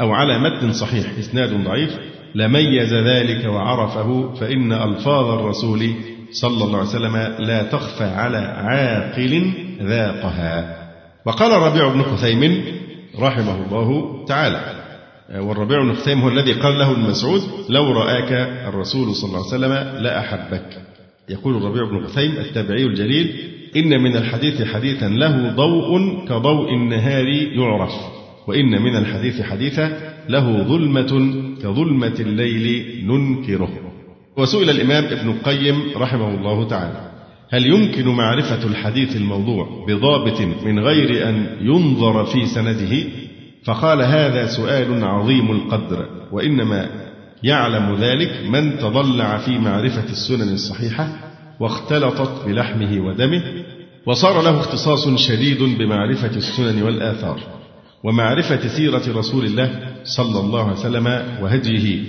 أو على متن صحيح إسناد ضعيف لميز ذلك وعرفه فإن ألفاظ الرسول صلى الله عليه وسلم لا تخفى على عاقل ذاقها. وقال الربيع بن خثيم رحمه الله تعالى والربيع بن خثيم هو الذي قال له المسعود لو رآك الرسول صلى الله عليه وسلم لأحبك. يقول الربيع بن خثيم التابعي الجليل إن من الحديث حديثا له ضوء كضوء النهار يعرف وإن من الحديث حديثا له ظلمة كظلمة الليل ننكره. وسئل الإمام ابن القيم رحمه الله تعالى هل يمكن معرفة الحديث الموضوع بضابط من غير أن ينظر في سنده؟ فقال هذا سؤال عظيم القدر وإنما يعلم ذلك من تضلع في معرفة السنن الصحيحة واختلطت بلحمه ودمه وصار له اختصاص شديد بمعرفة السنن والآثار ومعرفة سيرة رسول الله صلى الله عليه وسلم وهديه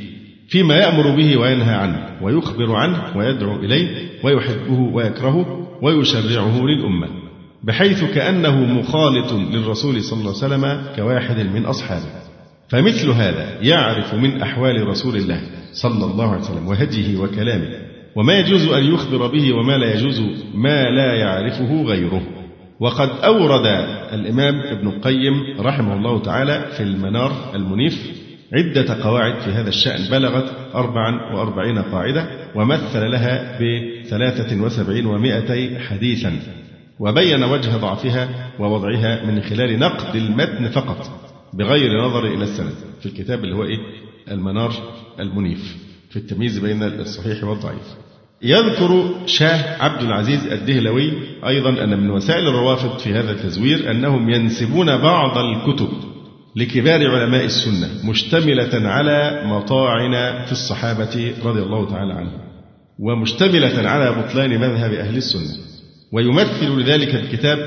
فيما يأمر به وينهى عنه ويخبر عنه ويدعو إليه ويحبه ويكرهه ويشرعه للأمة بحيث كأنه مخالط للرسول صلى الله عليه وسلم كواحد من أصحابه. فمثل هذا يعرف من أحوال رسول الله صلى الله عليه وسلم وهديه وكلامه وما يجوز أن يخبر به وما لا يجوز ما لا يعرفه غيره. وقد أورد الإمام ابن القيم رحمه الله تعالى في المنار المنيف عدة قواعد في هذا الشأن بلغت أربعا وأربعين قاعدة ومثل لها بثلاثة وسبعين ومائتي حديثا وبين وجه ضعفها ووضعها من خلال نقد المتن فقط. بغير نظر إلى السند في الكتاب اللي هو إيه؟ المنار المنيف في التمييز بين الصحيح والضعيف. يذكر شاه عبد العزيز الدهلوي أيضا أن من وسائل الروافض في هذا التزوير أنهم ينسبون بعض الكتب لكبار علماء السنة مشتملة على مطاعن في الصحابة رضي الله تعالى عنهم ومشتملة على بطلان مذهب أهل السنة. ويمثل لذلك الكتاب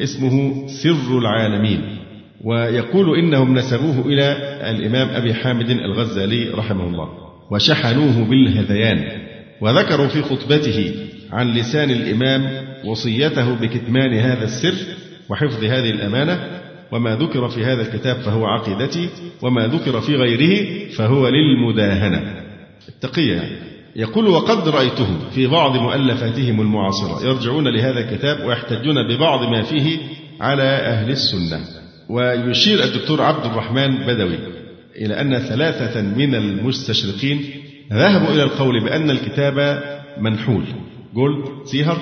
اسمه سر العالمين. ويقول إنهم نسبوه إلى الإمام أبي حامد الغزالي رحمه الله. وشحنوه بالهذيان وذكروا في خطبته عن لسان الإمام وصيته بكتمان هذا السر وحفظ هذه الأمانة وما ذكر في هذا الكتاب فهو عقيدتي وما ذكر في غيره فهو للمداهنة. التقية يعني. يقول وقد رأيتهم في بعض مؤلفاتهم المعاصرة يرجعون لهذا الكتاب ويحتجون ببعض ما فيه على أهل السنة. ويشير الدكتور عبد الرحمن بدوي إلى أن ثلاثة من المستشرقين ذهبوا إلى القول بأن الكتاب منحول. جولد سيهر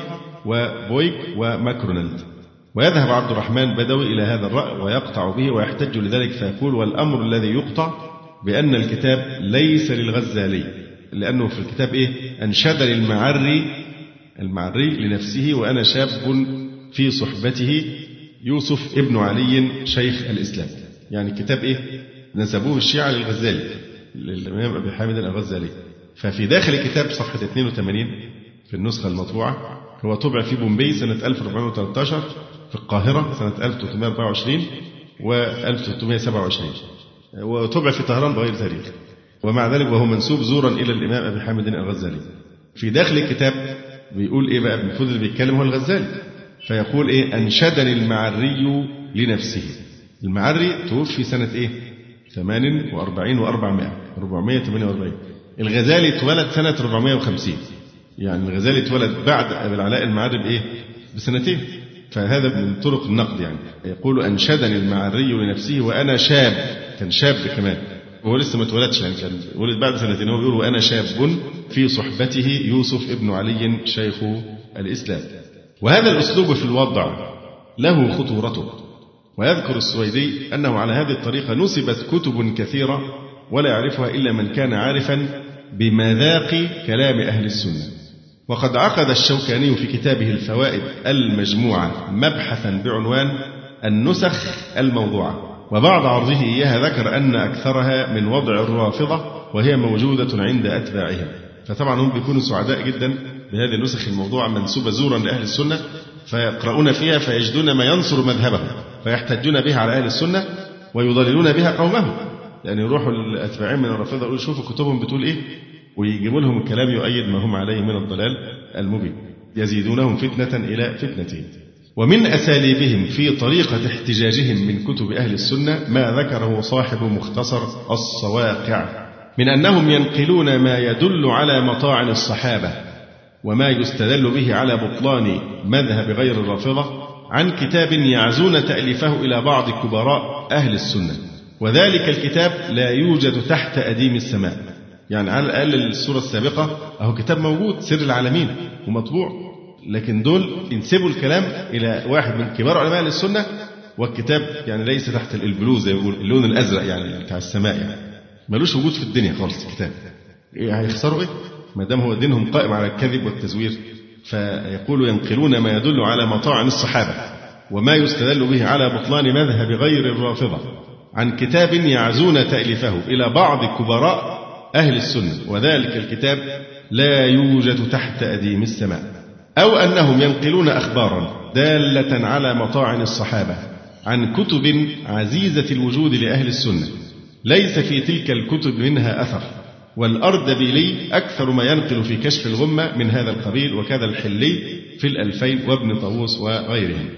وبويك وماكرونالد. ويذهب عبد الرحمن بدوي إلى هذا الرأي ويقطع به ويحتج لذلك فيقول والأمر الذي يقطع بأن الكتاب ليس للغزالي لأنه في الكتاب إيه؟ أنشد للمعري المعري لنفسه وأنا شاب في صحبته يوسف ابن علي شيخ الإسلام. يعني كتاب إيه؟ نسبوه الشيعة للغزالي للإمام أبي حامد الغزالي. ففي داخل الكتاب صفحة 82 في النسخة المطبوعة هو طبع في بومبي سنة 1413 في القاهرة سنة 1324 و 1327 وطبع في طهران بغير تاريخ. ومع ذلك وهو منسوب زورا إلى الإمام أبي حامد الغزالي. في داخل الكتاب بيقول إيه بقى؟ المفروض اللي بيتكلم هو الغزالي. فيقول إيه؟ أنشدني المعري لنفسه. المعري توفي سنة إيه؟ 48 و400 448 الغزالي اتولد سنة 450 يعني الغزالي اتولد بعد أبي العلاء المعري بإيه؟ بسنتين. فهذا من طرق النقد يعني. يقول أنشدني المعري لنفسه وأنا شاب. كان شاب كمان. هو لسه ما اتولدش يعني. كان ولد بعد سنتين. هو بيقول وأنا شاب في صحبته يوسف ابن علي شيخ الإسلام. وهذا الأسلوب في الوضع له خطورته. ويذكر السويدي أنه على هذه الطريقة نسبت كتب كثيرة ولا يعرفها إلا من كان عارفا بمذاق كلام أهل السنة. وقد عقد الشوكاني في كتابه الفوائد المجموعة مبحثا بعنوان النسخ الموضوعة. وبعد عرضه إياها ذكر أن أكثرها من وضع الرافضة وهي موجودة عند أتباعهم. فطبعا هم بيكونوا سعداء جدا بهذه النسخ الموضوعة منسوبة زورا لأهل السنة فيقرؤون فيها فيجدون ما ينصر مذهبهم فيحتجون بها على أهل السنة ويضللون بها قومهم. يعني يروحوا للأتباعين من الرافضة يقولوا شوفوا كتبهم بتقول إيه؟ ويجيبوا لهم الكلام يؤيد ما هم عليه من الضلال المبين. يزيدونهم فتنة إلى فتنتين ومن أساليبهم في طريقة احتجاجهم من كتب أهل السنة ما ذكره صاحب مختصر الصواقع من أنهم ينقلون ما يدل على مطاعن الصحابة. وما يستدل به على بطلان مذهب غير الرافضة عن كتاب يعزون تأليفه إلى بعض كبراء أهل السنة. وذلك الكتاب لا يوجد تحت أديم السماء. يعني على الأقل الصورة السابقة أهو كتاب موجود سر العالمين ومطبوع. لكن دول ينسبوا الكلام إلى واحد من كبار علماء السنة والكتاب يعني ليس تحت البلو زي ما بيقول اللون الأزرق يعني بتاع السماء يعني. ملوش وجود في الدنيا خالص الكتاب. إيه هيخسروا إيه؟ ما دام هو دينهم قائم على الكذب والتزوير فيقول ينقلون ما يدل على مطاعن الصحابة وما يستدل به على بطلان مذهب غير الرافضة. عن كتاب يعزون تأليفه إلى بعض كبراء أهل السنة وذلك الكتاب لا يوجد تحت أديم السماء. أو أنهم ينقلون أخبارا دالة على مطاعن الصحابة عن كتب عزيزة الوجود لأهل السنة ليس في تلك الكتب منها أثر. والأردبيلي أكثر ما ينقل في كشف الغمة من هذا القبيل وكذا الحلي في الألفين وابن طاووس وغيرهم.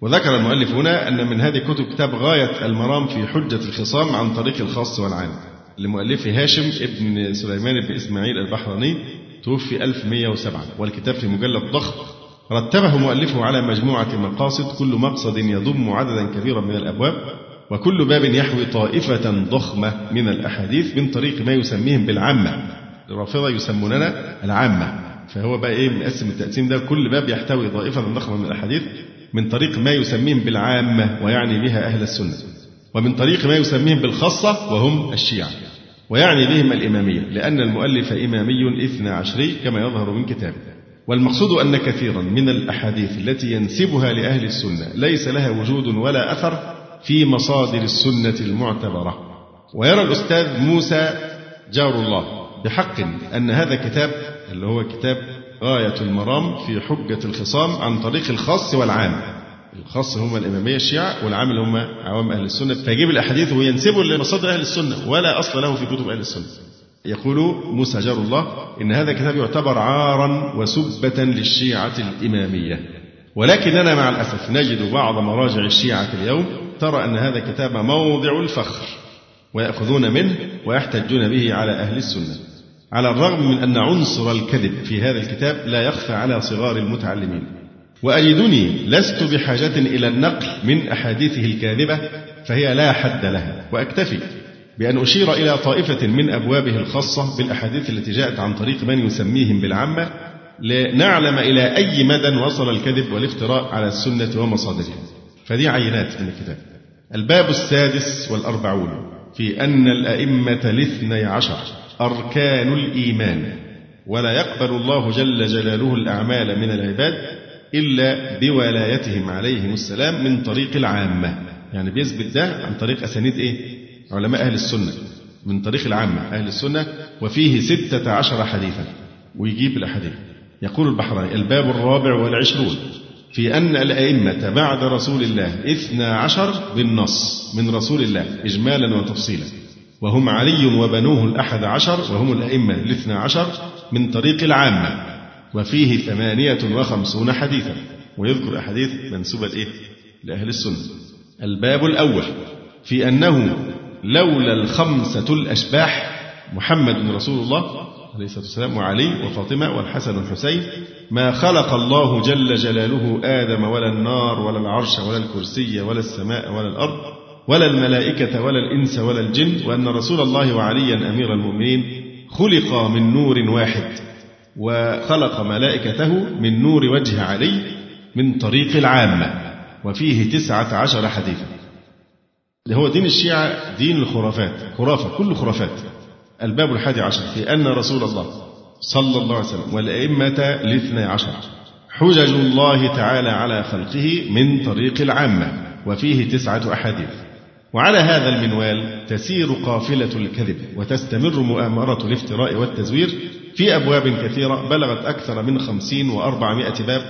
وذكر المؤلف هنا أن من هذه الكتب كتاب غاية المرام في حجة الخصام عن طريق الخاص والعام. لمؤلفه هاشم ابن سليمان بن إسماعيل البحراني توفي 1107 والكتاب في مجلد ضخم. رتبه مؤلفه على مجموعة مقاصد كل مقصد يضم عددا كبيرا من الأبواب. وكل باب يحوي طائفة ضخمة من الأحاديث من طريق ما يسميهم بالعامة. الرافضة يسموننا العامة. فهو بقى إيه مقسم التقسيم ده. كل باب يحتوي طائفة ضخمة من الأحاديث من طريق ما يسميهم بالعامة ويعني بها أهل السنة. ومن طريق ما يسميهم بالخاصة وهم الشيعة. ويعني بهم الإمامية. لأن المؤلف إمامي إثنى عشري كما يظهر من كتابه. والمقصود أن كثيرا من الأحاديث التي ينسبها لأهل السنة ليس لها وجود ولا أثر في مصادر السنة المعتبرة. ويرى الأستاذ موسى جار الله بحق أن هذا كتاب اللي هو كتاب غاية المرام في حجة الخصام عن طريق الخاص والعام. الخاص هم الإمامية الشيعة والعام اللي هم عوام أهل السنة. فيجيب الأحاديث وينسبه لمصادر أهل السنة ولا أصل له في كتب أهل السنة. يقول موسى جار الله إن هذا الكتاب يعتبر عارا وسبة للشيعة الإمامية. ولكننا مع الأسف نجد بعض مراجع الشيعة اليوم ترى أن هذا الكتاب موضع الفخر ويأخذون منه ويحتجون به على أهل السنة على الرغم من أن عنصر الكذب في هذا الكتاب لا يخفى على صغار المتعلمين. وأجدني لست بحاجة إلى النقل من أحاديثه الكاذبة فهي لا حد لها. وأكتفي بأن أشير إلى طائفة من أبوابه الخاصة بالأحاديث التي جاءت عن طريق من يسميهم بالعامة لنعلم إلى أي مدى وصل الكذب والافتراء على السنة ومصادرها. فدي عينات من الكتاب. الباب السادس والأربعون في أن الأئمة الاثني عشر أركان الإيمان ولا يقبل الله جل جلاله الأعمال من العباد إلا بولايتهم عليهم السلام من طريق العامة. يعني بيثبت ده عن طريق أسانيد إيه؟ علماء أهل السنة. من طريق العامة أهل السنة وفيه ستة عشر حديثا ويجيب الأحاديث. يقول البحراني الباب الرابع والعشرون. في أن الأئمة بعد رسول الله اثنا عشر بالنص من رسول الله إجمالا وتفصيلا. وهم علي وبنوه الأحد عشر وهم الأئمة الاثنى عشر من طريق العامة. وفيه ثمانية وخمسون حديثا. ويذكر أحاديث منسوبة لإيه؟ لأهل السنة. الباب الأول في أنه لولا الخمسة الأشباح محمد رسول الله عليه الصلاة والسلام وعلي وفاطمة والحسن والحسين. ما خلق الله جل جلاله آدم ولا النار ولا العرش ولا الكرسي ولا السماء ولا الأرض ولا الملائكة ولا الإنس ولا الجن وأن رسول الله وعليا أمير المؤمنين خلق من نور واحد وخلق ملائكته من نور وجه علي من طريق العامة وفيه تسعة عشر حديثا. هو دين الشيعة دين الخرافات خرافة كل خرافات الباب الحادي عشر في أن رسول الله صلى الله عليه وسلم والأئمة الاثني عشر حجج الله تعالى على خلقه من طريق العامة وفيه تسعة أحاديث. وعلى هذا المنوال تسير قافلة الكذب وتستمر مؤامرة الافتراء والتزوير في أبواب كثيرة بلغت أكثر من خمسين وأربعمائة باب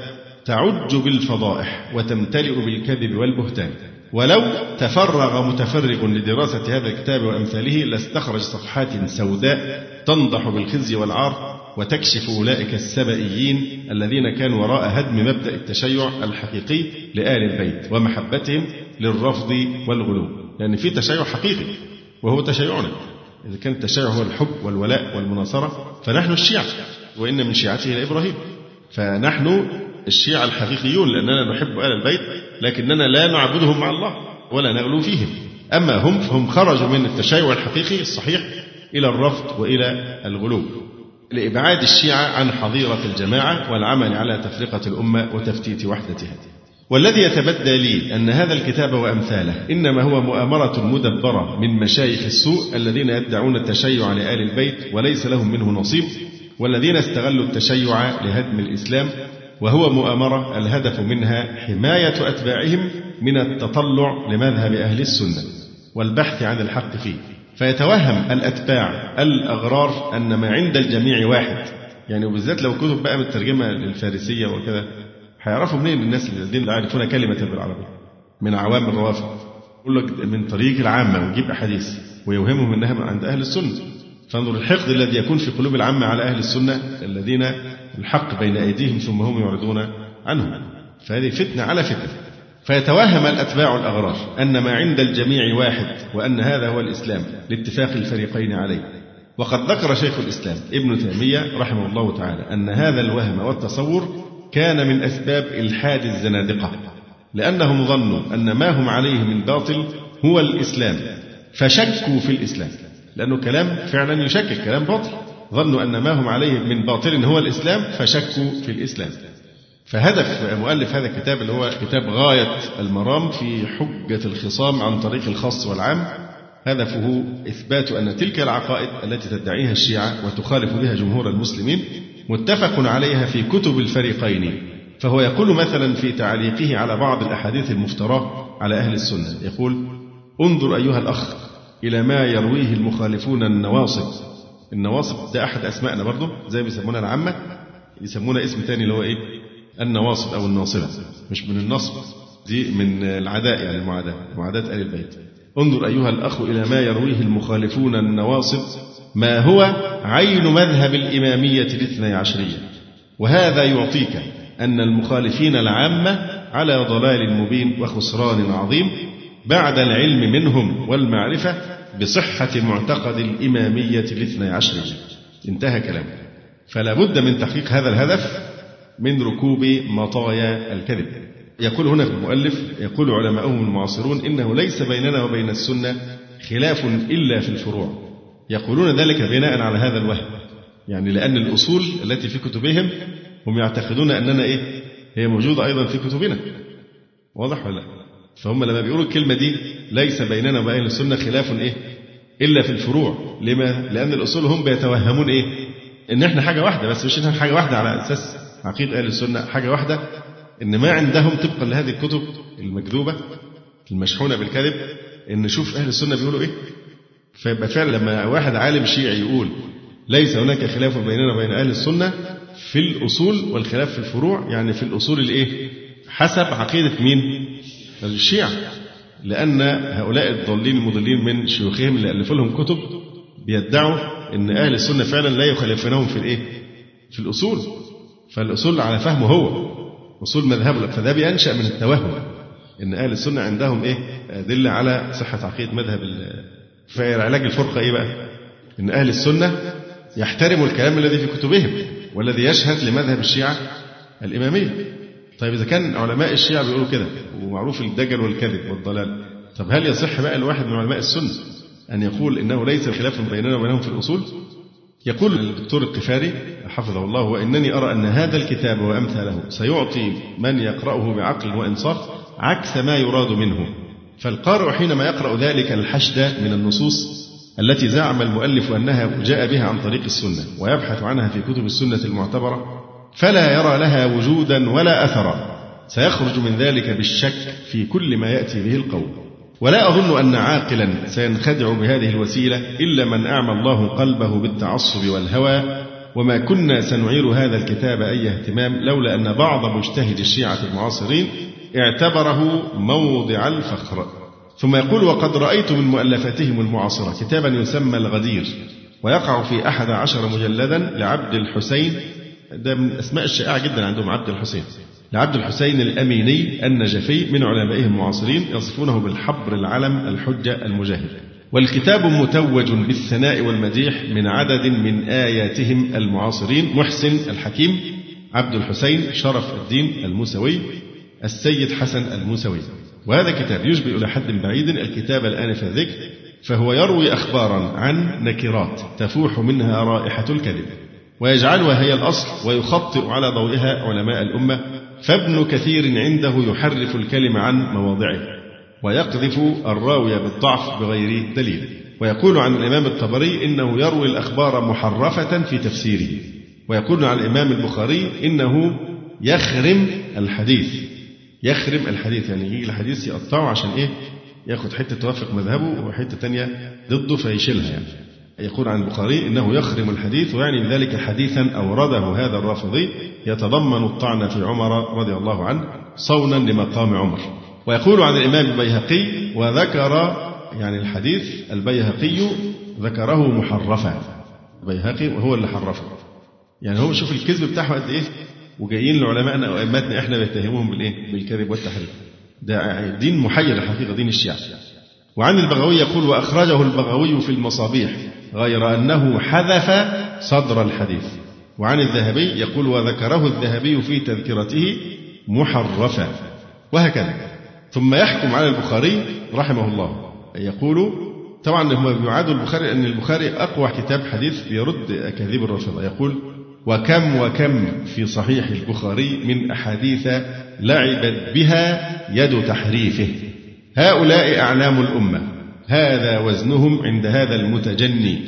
تعج بالفضائح وتمتلئ بالكذب والبهتان. ولو تفرغ متفرغ لدراسة هذا الكتاب وأمثاله لاستخرج صفحات سوداء تنضح بالخزي والعار وتكشف أولئك السبئيين الذين كانوا وراء هدم مبدأ التشيع الحقيقي لآل البيت ومحبتهم للرفض والغلو. يعني في تشيع حقيقي وهو تشيعنا. إذا كان التشيع هو الحب والولاء والمناصرة فنحن الشيعة وإن من شيعته لإبراهيم. فنحن الشيعة الحقيقيون لأننا نحب آل البيت لكننا لا نعبدهم مع الله ولا نغلو فيهم. أما هم فهم خرجوا من التشيع الحقيقي الصحيح إلى الرفض وإلى الغلو. لإبعاد الشيعة عن حظيرة الجماعة والعمل على تفرقة الأمة وتفتيت وحدتها. والذي يتبدى لي أن هذا الكتاب وأمثاله إنما هو مؤامرة مدبرة من مشايخ السوء الذين يدعون التشيع لآل البيت وليس لهم منه نصيب والذين استغلوا التشيع لهدم الإسلام وهو مؤامرة الهدف منها حماية أتباعهم من التطلع لمذهب أهل السنة والبحث عن الحق فيه. فيتوهم الأتباع الأغرار أن ما عند الجميع واحد. يعني وبالذات لو كتب بقى مترجمة للفارسية وكذا هيعرفوا منين الناس الذين لا يعرفون كلمة بالعربية من عوام الروافض. يقول لك من طريق العامة ويجيب أحاديث ويوهمهم أنها عند أهل السنة. فانظر الحقد الذي يكون في قلوب العامة على أهل السنة الذين الحق بين أيديهم ثم هم يعرضون عنه. فهذه فتنة على فتنة. فيتوهم الأتباع الأغرار أن ما عند الجميع واحد وأن هذا هو الإسلام لاتفاق الفريقين عليه. وقد ذكر شيخ الإسلام ابن تيمية رحمه الله تعالى أن هذا الوهم والتصور كان من أسباب إلحاد الزنادقة لأنهم ظنوا أن ما هم عليه من باطل هو الإسلام فشكوا في الإسلام لأنه كلام فعلا يشكك كلام باطل. ظنوا أن ما هم عليه من باطل هو الإسلام فشكوا في الإسلام. فهدف مؤلف هذا الكتاب اللي هو كتاب غاية المرام في حجة الخصام عن طريق الخاص والعام هدفه إثبات أن تلك العقائد التي تدعيها الشيعة وتخالف بها جمهور المسلمين متفق عليها في كتب الفريقين. فهو يقول مثلا في تعليقه على بعض الأحاديث المفتراه على أهل السنة يقول انظر أيها الأخ إلى ما يرويه المخالفون النواصب. النواصب ده أحد أسمائنا برضه زي ما بيسمونا العامة يسمونا اسم تاني اللي هو إيه؟ النواصب أو الناصبة مش من النصب دي من العداء يعني المعاداة معاداة آل البيت. انظر أيها الأخ إلى ما يرويه المخالفون النواصب ما هو عين مذهب الإمامية الاثني عشرية؟ وهذا يعطيك أن المخالفين العامة على ضلال مبين وخسران عظيم بعد العلم منهم والمعرفة بصحة معتقد الإمامية الاثني عشرية انتهى كلامه. فلا بد من تحقيق هذا الهدف من ركوب مطايا الكذب. يقول هنا المؤلف يقول علماؤهم المعاصرون إنه ليس بيننا وبين السنة خلاف إلا في الفروع. يقولون ذلك بناء على هذا الوهم. يعني لأن الأصول التي في كتبهم هم يعتقدون أننا إيه؟ هي موجودة أيضا في كتبنا. واضح ولا لا؟ فهم لما بيقولوا الكلمة دي ليس بيننا وبين السنة خلاف إيه؟ إلا في الفروع. لما؟ لأن الأصول هم بيتوهمون إيه؟ إن إحنا حاجة واحدة بس مش إحنا حاجة واحدة على أساس عقيدة أهل السنة حاجة واحدة إن ما عندهم طبقا لهذه الكتب المكذوبة المشحونة بالكذب إن نشوف أهل السنة بيقولوا إيه؟ فيبقى فعلا لما واحد عالم شيعي يقول ليس هناك خلاف بيننا وبين أهل السنة في الأصول والخلاف في الفروع يعني في الأصول الإيه؟ حسب عقيدة مين؟ الشيعة لأن هؤلاء الضالين المضلين من شيوخهم اللي ألفوا لهم كتب بيدعوا أن أهل السنة فعلا لا يخالفونهم في الإيه؟ في الأصول. فالأصول على فهمه هو أصول مذهبه فده بينشأ من التوهم إن أهل السنة عندهم إيه؟ أدلة على صحة عقيدة مذهب فعلاج الفرقة إيه بقى؟ إن أهل السنة يحترموا الكلام الذي في كتبهم والذي يشهد لمذهب الشيعة الإمامية. طيب إذا كان علماء الشيعة بيقولوا كده ومعروف الدجل والكذب والضلال. طب هل يصح بقى الواحد من علماء السنة أن يقول إنه ليس خلاف بيننا وبينهم في الأصول؟ يقول الدكتور القفاري حفظه الله وإنني أرى أن هذا الكتاب وأمثاله سيعطي من يقرأه بعقل وإنصاف عكس ما يراد منه. فالقارئ حينما يقرأ ذلك الحشد من النصوص التي زعم المؤلف أنها جاء بها عن طريق السنة ويبحث عنها في كتب السنة المعتبرة فلا يرى لها وجودا ولا أثرا. سيخرج من ذلك بالشك في كل ما يأتي به القول. ولا أظن أن عاقلا سينخدع بهذه الوسيلة إلا من أعمى الله قلبه بالتعصب والهوى. وما كنا سنعير هذا الكتاب أي اهتمام لولا أن بعض مجتهد الشيعة المعاصرين اعتبره موضع الفخر. ثم يقول وقد رأيت من مؤلفاتهم المعاصرة كتابا يسمى الغدير ويقع في أحد عشر مجلدا لعبد الحسين ده من الأسماء الشائعة جدا عندهم عبد الحسين. لعبد الحسين الأميني النجفي من علمائهم المعاصرين يصفونه بالحبر العلم الحجة المجاهد. والكتاب متوج بالثناء والمديح من عدد من آياتهم المعاصرين محسن الحكيم عبد الحسين شرف الدين الموسوي السيد حسن الموسوي. وهذا كتاب يشبه إلى حد بعيد الكتاب الآن في الذكر فهو يروي أخبارا عن نكرات تفوح منها رائحة الكذب. ويجعلها هي الأصل ويخطئ على ضوئها علماء الأمة فابن كثير عنده يحرف الكلم عن مواضعه ويقذف الراوي بالضعف بغير دليل ويقول عن الإمام الطبري إنه يروي الأخبار محرفة في تفسيره ويقول عن الإمام البخاري إنه يخرم الحديث يخرم الحديث يعني يجي الحديث يقطعه عشان إيه؟ ياخد حتة توافق مذهبه وحتة تانية ضده فيشيلها يعني. يقول عن البخاري إنه يخرم الحديث ويعني بذلك حديثا أورده هذا الرافضي يتضمن الطعن في عمر رضي الله عنه صونا لمقام عمر. ويقول عن الإمام البيهقي وذكر يعني الحديث البيهقي ذكره محرفا. البيهقي وهو اللي حرفه. يعني هو شوف الكذب بتاعه قد إيه وجايين لعلمائنا أو أئمتنا إحنا بيتهموهم بالإيه؟ بالكذب والتحريف. ده دين محير الحقيقة دين الشيعة. وعن البغوي يقول وأخرجه البغوي في المصابيح غير أنه حذف صدر الحديث. وعن الذهبي يقول وذكره الذهبي في تذكرته محرفا وهكذا. ثم يحكم على البخاري رحمه الله يقول طبعا هم بيعادوا البخاري أن البخاري أقوى كتاب حديث يرد أكاذيب الرافضة. يقول وكم وكم في صحيح البخاري من أحاديث لعبت بها يد تحريفه. هؤلاء أعلام الأمة. هذا وزنهم عند هذا المتجني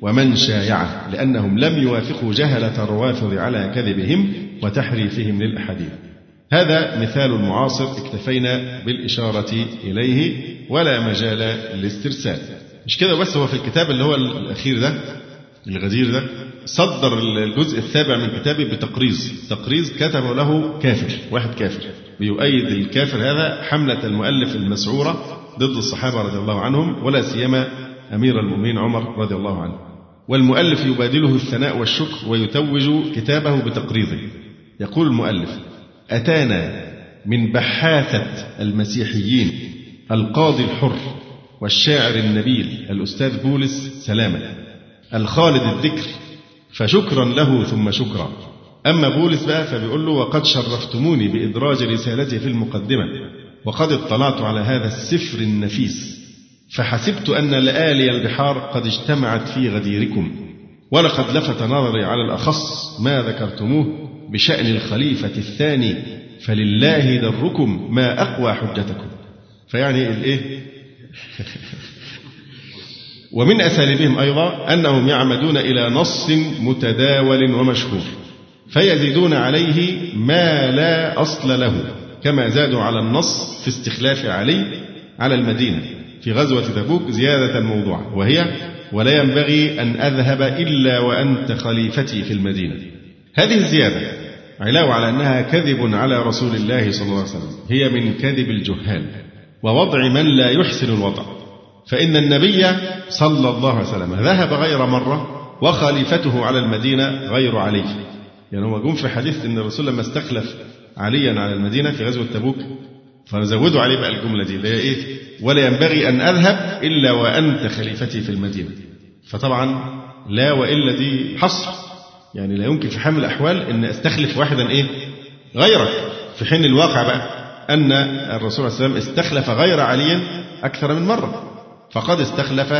ومن شايعه لأنهم لم يوافقوا جهلة الروافض على كذبهم وتحريفهم للأحاديث. هذا مثال معاصر اكتفينا بالإشارة إليه ولا مجال للاسترسال. مش كده بس هو في الكتاب اللي هو الأخير ده؟ الغزير ده صدر الجزء السابع من كتابه بتقريظ تقريظ كتبه له كافر واحد كافر. بيؤيد الكافر هذا حملة المؤلف المسعورة ضد الصحابة رضي الله عنهم ولا سيما أمير المؤمنين عمر رضي الله عنه. والمؤلف يبادله الثناء والشكر ويتوج كتابه بتقريضه يقول المؤلف أتانا من بحاثة المسيحيين القاضي الحر والشاعر النبيل الأستاذ بولس سلامة الخالد الذكر فشكرا له ثم شكرا. أما بولس بقى فبيقول له وقد شرفتموني بإدراج رسالتي في المقدمة وقد اطلعت على هذا السفر النفيس فحسبت أن لآلي البحار قد اجتمعت في غديركم ولقد لفت نظري على الأخص ما ذكرتموه بشأن الخليفة الثاني فلله دركم ما أقوى حجتكم. فيعني الإيه ومن أساليبهم أيضا أنهم يعمدون إلى نص متداول ومشهور فيزيدون عليه ما لا أصل له كما زادوا على النص في استخلاف علي على المدينة في غزوة تبوك زيادة موضوعة وهي ولا ينبغي أن أذهب إلا وأنت خليفتي في المدينة. هذه الزيادة علاوة على أنها كذب على رسول الله صلى الله عليه وسلم هي من كذب الجهال ووضع من لا يحسن الوضع. فإن النبي صلى الله عليه وسلم ذهب غير مرة وخليفته على المدينة غير علي. يعني هو جم في حديث أن الرسول لما استخلف عليا على المدينة في غزوة تبوك فزودوا عليه بقى الجملة دي اللي هي إيه؟ ولا ينبغي أن أذهب إلا وأنت خليفتي في المدينة. فطبعا لا وإلا دي حصر. يعني لا يمكن في حال الأحوال أن أستخلف واحدا إيه؟ غيرك. في حين الواقع بقى أن الرسول صلى الله عليه وسلم استخلف غير علي أكثر من مرة. فقد استخلف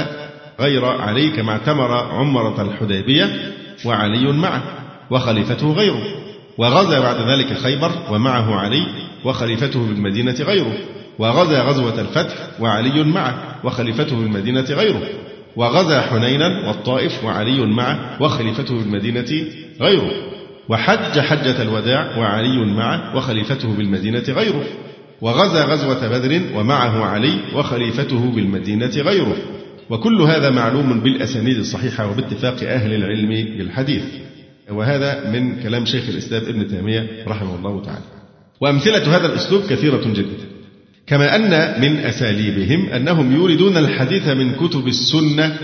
غير علي كما اعتمر عمرة الحديبية وعلي معه وخليفته غيره. وغزا بعد ذلك خيبر ومعه علي وخليفته بالمدينة غيره. وغزا غزوة الفتح وعلي معه وخليفته بالمدينة غيره. وغزا حنينا والطائف وعلي معه وخليفته بالمدينة غيره. وحج حجة الوداع وعلي معه وخليفته بالمدينة غيره. وغزا غزوة بدر ومعه علي وخليفته بالمدينة غيره. وكل هذا معلوم بالأسانيد الصحيحة وباتفاق أهل العلم بالحديث. وهذا من كلام شيخ الإسلام ابن تيمية رحمه الله تعالى. وأمثلة هذا الأسلوب كثيرة جدا. كما أن من أساليبهم أنهم يوردون الحديث من كتب السنة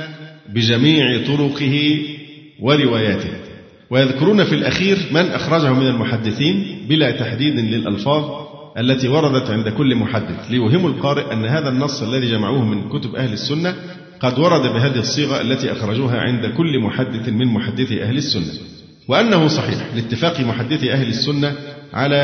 بجميع طرقه ورواياته. ويذكرون في الأخير من أخرجه من المحدثين بلا تحديد للألفاظ التي وردت عند كل محدث. ليوهم القارئ أن هذا النص الذي جمعوه من كتب أهل السنة قد ورد بهذه الصيغة التي أخرجوها عند كل محدث من محدثي أهل السنة. وأنه صحيح لاتفاق محدثي أهل السنة على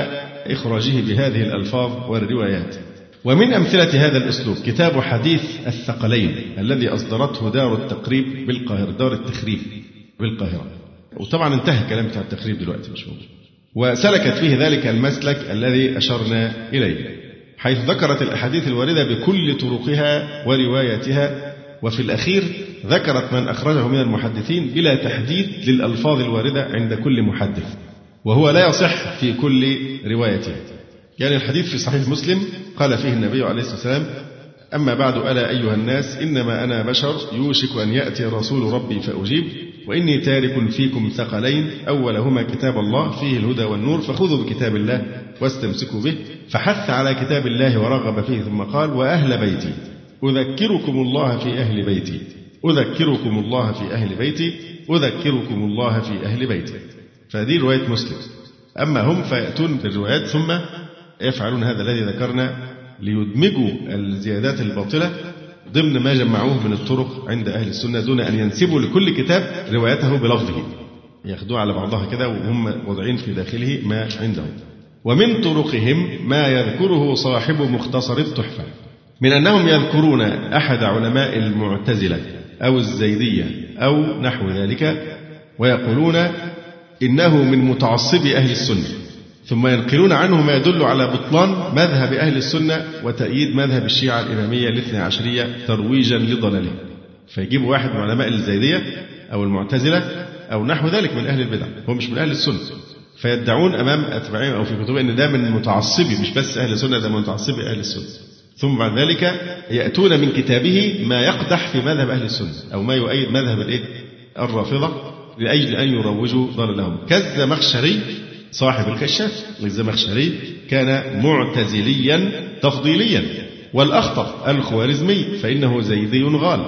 إخراجه بهذه الألفاظ والروايات. ومن أمثلة هذا الأسلوب كتاب حديث الثقلين الذي أصدرته دار التقريب بالقاهرة دار التخريب بالقاهرة. وطبعا انتهى الكلام بتاع التخريب دلوقتي مش موجود وسلكت فيه ذلك المسلك الذي أشرنا إليه حيث ذكرت الأحاديث الواردة بكل طرقها ورواياتها وفي الأخير ذكرت من أخرجه من المحدثين بلا تحديد للألفاظ الواردة عند كل محدث وهو لا يصح في كل روايته. يعني الحديث في صحيح مسلم قال فيه النبي عليه الصلاة والسلام أما بعد ألا أيها الناس إنما أنا بشر يوشك أن يأتي رسول ربي فأجيب. وإني تارك فيكم ثقلين. أولهما كتاب الله فيه الهدى والنور فخذوا بكتاب الله واستمسكوا به. فحث على كتاب الله ورغب فيه ثم قال وأهل بيتي. أذكركم الله في أهل بيتي. أذكركم الله في أهل بيتي. أذكركم الله في أهل بيتي. فهذه رواية مسلم. أما هم فيأتون بالروايات ثم يفعلون هذا الذي ذكرنا ليدمجوا الزيادات الباطلة ضمن ما جمعوه من الطرق عند أهل السنة دون أن ينسبوا لكل كتاب روايته بلفظه. ياخذوها على بعضها كده وهم واضعين في داخله ما عندهم. ومن طرقهم ما يذكره صاحب مختصر التحفة. من أنهم يذكرون أحد علماء المعتزلة أو الزيدية أو نحو ذلك ويقولون إنه من متعصبي أهل السنة. ثم ينقلون عنه ما يدل على بطلان مذهب أهل السنة وتأييد مذهب الشيعة الإمامية الاثنى عشرية ترويجا لضلاله فيجيب واحد من علماء الزيدية أو المعتزلة أو نحو ذلك من أهل البدع. هو مش من أهل السنة. فيدعون أمام أتباعهم أو في كتبهم أن ده من متعصبي مش بس أهل السنة ده من متعصبي أهل السنة. ثم بعد ذلك يأتون من كتابه ما يقدح في مذهب أهل السنة أو ما يؤيد مذهب الإيه؟ الرافضة لأجل أن يروجوا ضلالهم. كالزمخشري صاحب الكشاف الزمخشري كان معتزليا تفضيليا. والأخطر الخوارزمي فإنه زيدي غال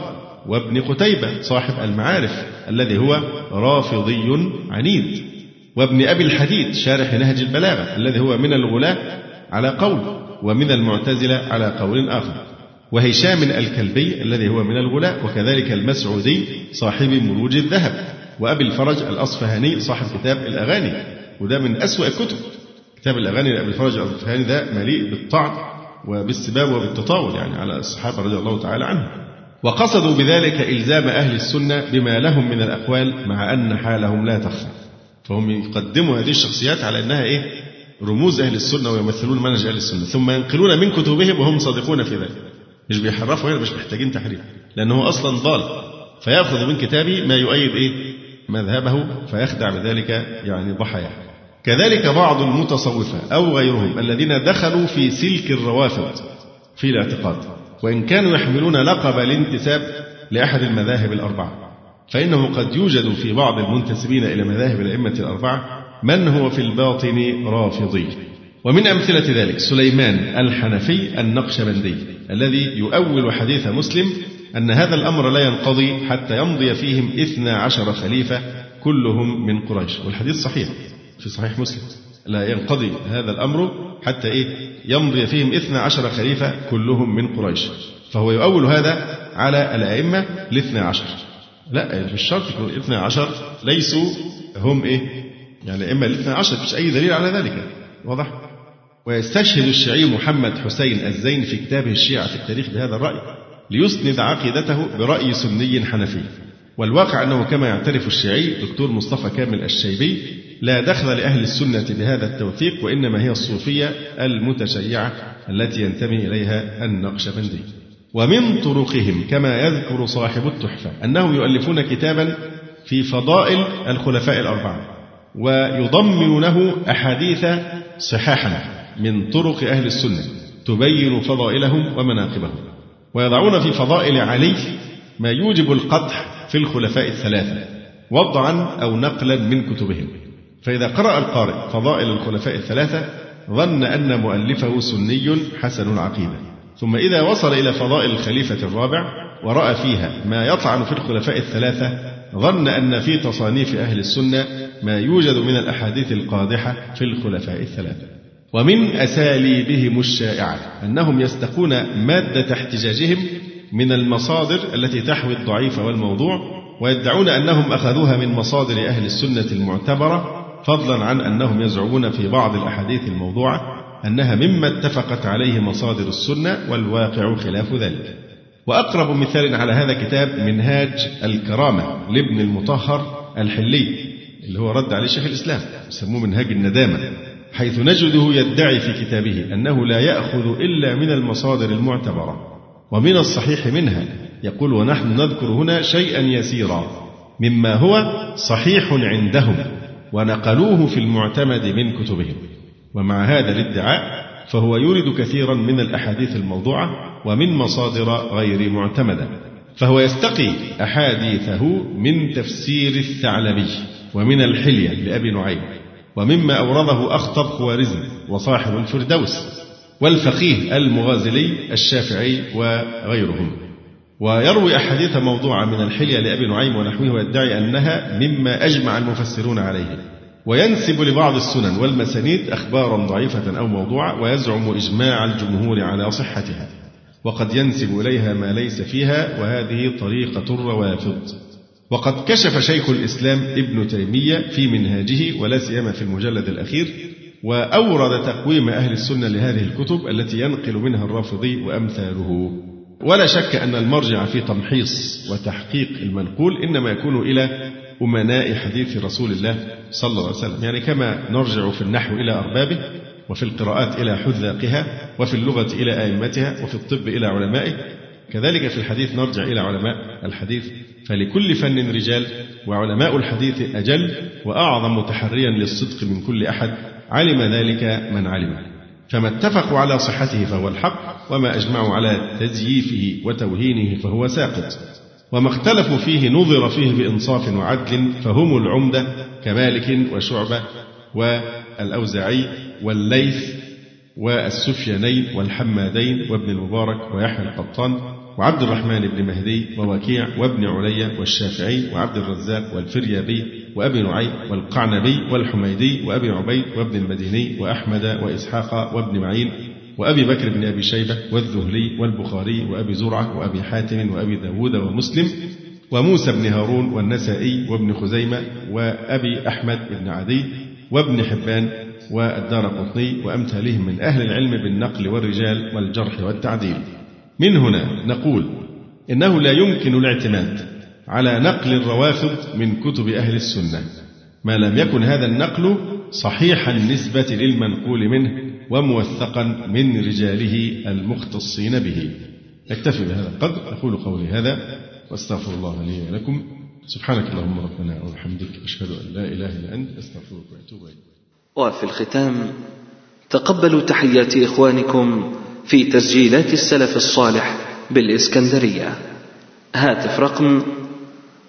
وابن قتيبة صاحب المعارف الذي هو رافضي عنيد. وابن أبي الحديد شارح نهج البلاغة الذي هو من الغلاة على قول ومن المعتزلة على قول آخر. وهشام الكلبي الذي هو من الغلاة وكذلك المسعودي صاحب مروج الذهب. وأبي الفرج الأصفهاني صاحب كتاب الأغاني. وده من أسوأ الكتب. كتاب الأغاني لأبي الفرج الأصفهاني ده مليء بالطعن وبالسباب وبالتطاول يعني على الصحابة رضي الله تعالى عنهم. وقصدوا بذلك إلزام أهل السنة بما لهم من الأقوال مع أن حالهم لا تخفى. فهم يقدموا هذه الشخصيات على أنها إيه؟ رموز أهل السنة ويمثلون منهج أهل السنة. ثم ينقلون من كتبهم وهم صادقون في ذلك. مش بيحرفوا هنا مش محتاجين تحريف. لأنه أصلا ضال. فيأخذ من كتابه ما يؤيد إيه؟ مذهبه فيخدع بذلك يعني ضحاياه. كذلك بعض المتصوفة أو غيرهم الذين دخلوا في سلك الروافض في الاعتقاد وإن كانوا يحملون لقب الانتساب لأحد المذاهب الأربعة فإنه قد يوجد في بعض المنتسبين إلى مذاهب الأئمة الأربعة من هو في الباطن رافضي. ومن أمثلة ذلك سليمان الحنفي النقشبندي الذي يؤول حديث مسلم أن هذا الأمر لا ينقضي حتى يمضي فيهم إثنى عشر خليفة كلهم من قريش والحديث صحيح. في صحيح مسلم. لا ينقضي هذا الأمر حتى إيه؟ يمضي فيهم اثنا عشر خليفة كلهم من قريش. فهو يؤول هذا على الأئمة الاثنى عشر. لا مش شرط يكون الاثنى عشر ليسوا هم إيه؟ يعني الأئمة الاثنى عشر مش أي دليل على ذلك. واضح؟ ويستشهد الشيعي محمد حسين الزين في كتابه الشيعة في التاريخ بهذا الرأي ليسند عقيدته برأي سني حنفي. والواقع أنه كما يعترف الشيعي دكتور مصطفى كامل الشيبي لا دخل لأهل السنة بهذا التوثيق وإنما هي الصوفية المتشيعة التي ينتمي إليها النقشبندي ومن طرقهم كما يذكر صاحب التحفة أنهم يؤلفون كتابا في فضائل الخلفاء الأربعة ويضمن له أحاديث صحاحا من طرق أهل السنة تبين فضائلهم ومناقبهم. ويضعون في فضائل علي ما يوجب القدح في الخلفاء الثلاثة وضعا أو نقلا من كتبهم. فإذا قرأ القارئ فضائل الخلفاء الثلاثة ظن أن مؤلفه سني حسن العقيدة ثم إذا وصل إلى فضائل الخليفة الرابع ورأى فيها ما يطعن في الخلفاء الثلاثة ظن أن في تصانيف أهل السنة ما يوجد من الأحاديث القادحة في الخلفاء الثلاثة. ومن أساليبهم الشائعة أنهم يستقون مادة احتجاجهم من المصادر التي تحوي الضعيف والموضوع ويدعون أنهم أخذوها من مصادر أهل السنة المعتبرة فضلا عن أنهم يزعمون في بعض الأحاديث الموضوعة أنها مما اتفقت عليه مصادر السنة والواقع خلاف ذلك. وأقرب مثال على هذا كتاب منهاج الكرامة لابن المطهر الحلي اللي هو رد عليه شيخ الإسلام يسموه منهاج الندامة حيث نجده يدعي في كتابه أنه لا يأخذ إلا من المصادر المعتبرة. ومن الصحيح منها. يقول ونحن نذكر هنا شيئا يسيرا مما هو صحيح عندهم ونقلوه في المعتمد من كتبهم. ومع هذا الادعاء فهو يورد كثيرا من الأحاديث الموضوعة ومن مصادر غير معتمدة. فهو يستقي أحاديثه من تفسير الثعلبي ومن الحلية لأبي نعيم ومما أورده أخطب خوارزم وصاحب الفردوس. والفقيه المغازلي الشافعي وغيرهم. ويروي أحاديث موضوعة من الحلية لأبي نعيم ونحوه ويدعي أنها مما أجمع المفسرون عليه. وينسب لبعض السنن والمسانيد أخبارا ضعيفة أو موضوعة ويزعم إجماع الجمهور على صحتها. وقد ينسب إليها ما ليس فيها وهذه طريقة الروافض. وقد كشف شيخ الإسلام ابن تيمية في منهاجه ولا سيما في المجلد الأخير وأورد تقويم أهل السنة لهذه الكتب التي ينقل منها الرافضي وأمثاله. ولا شك أن المرجع في تمحيص وتحقيق المنقول إنما يكون إلى أمناء حديث رسول الله صلى الله عليه وسلم. يعني كما نرجع في النحو إلى أربابه وفي القراءات إلى حذاقها وفي اللغة إلى أئمتها وفي الطب إلى علمائه. كذلك في الحديث نرجع إلى علماء الحديث. فلكل فن رجال وعلماء الحديث أجل وأعظم متحريا للصدق من كل أحد. علم ذلك من علم. فما اتفقوا على صحته فهو الحق وما أجمعوا على تزييفه وتوهينه فهو ساقط. وما اختلفوا فيه نظر فيه بإنصاف وعدل فهم العمدة كمالك وشعبة والأوزاعي والليث والسفيانين والحمادين وابن المبارك ويحيى القطان وعبد الرحمن بن مهدي ووكيع وابن عليا والشافعي وعبد الرزاق والفريابي وأبي نعيم والقعنبي والحميدي وأبي عبيد وابن المديني وأحمد وإسحاق وابن معين وأبي بكر بن أبي شيبة والذهلي والبخاري وأبي زرعة وأبي حاتم وأبي داود ومسلم وموسى بن هارون والنسائي وابن خزيمة وأبي أحمد بن عدي وابن حبان والدار قطني وأمثالهم من أهل العلم بالنقل والرجال والجرح والتعديل. من هنا نقول إنه لا يمكن الاعتماد على نقل الروافض من كتب أهل السنة. ما لم يكن هذا النقل صحيح النسبة للمنقول منه وموثقا من رجاله المختصين به. أكتفي بهذا القدر. أقول قولي هذا وأستغفر الله لي ولكم. سبحانك اللهم ربنا وبحمدك. أشهد أن لا إله إلا أنت. أستغفرك وأتوب إليك. وفي الختام تقبلوا تحيات إخوانكم في تسجيلات السلف الصالح بالإسكندرية. هاتف رقم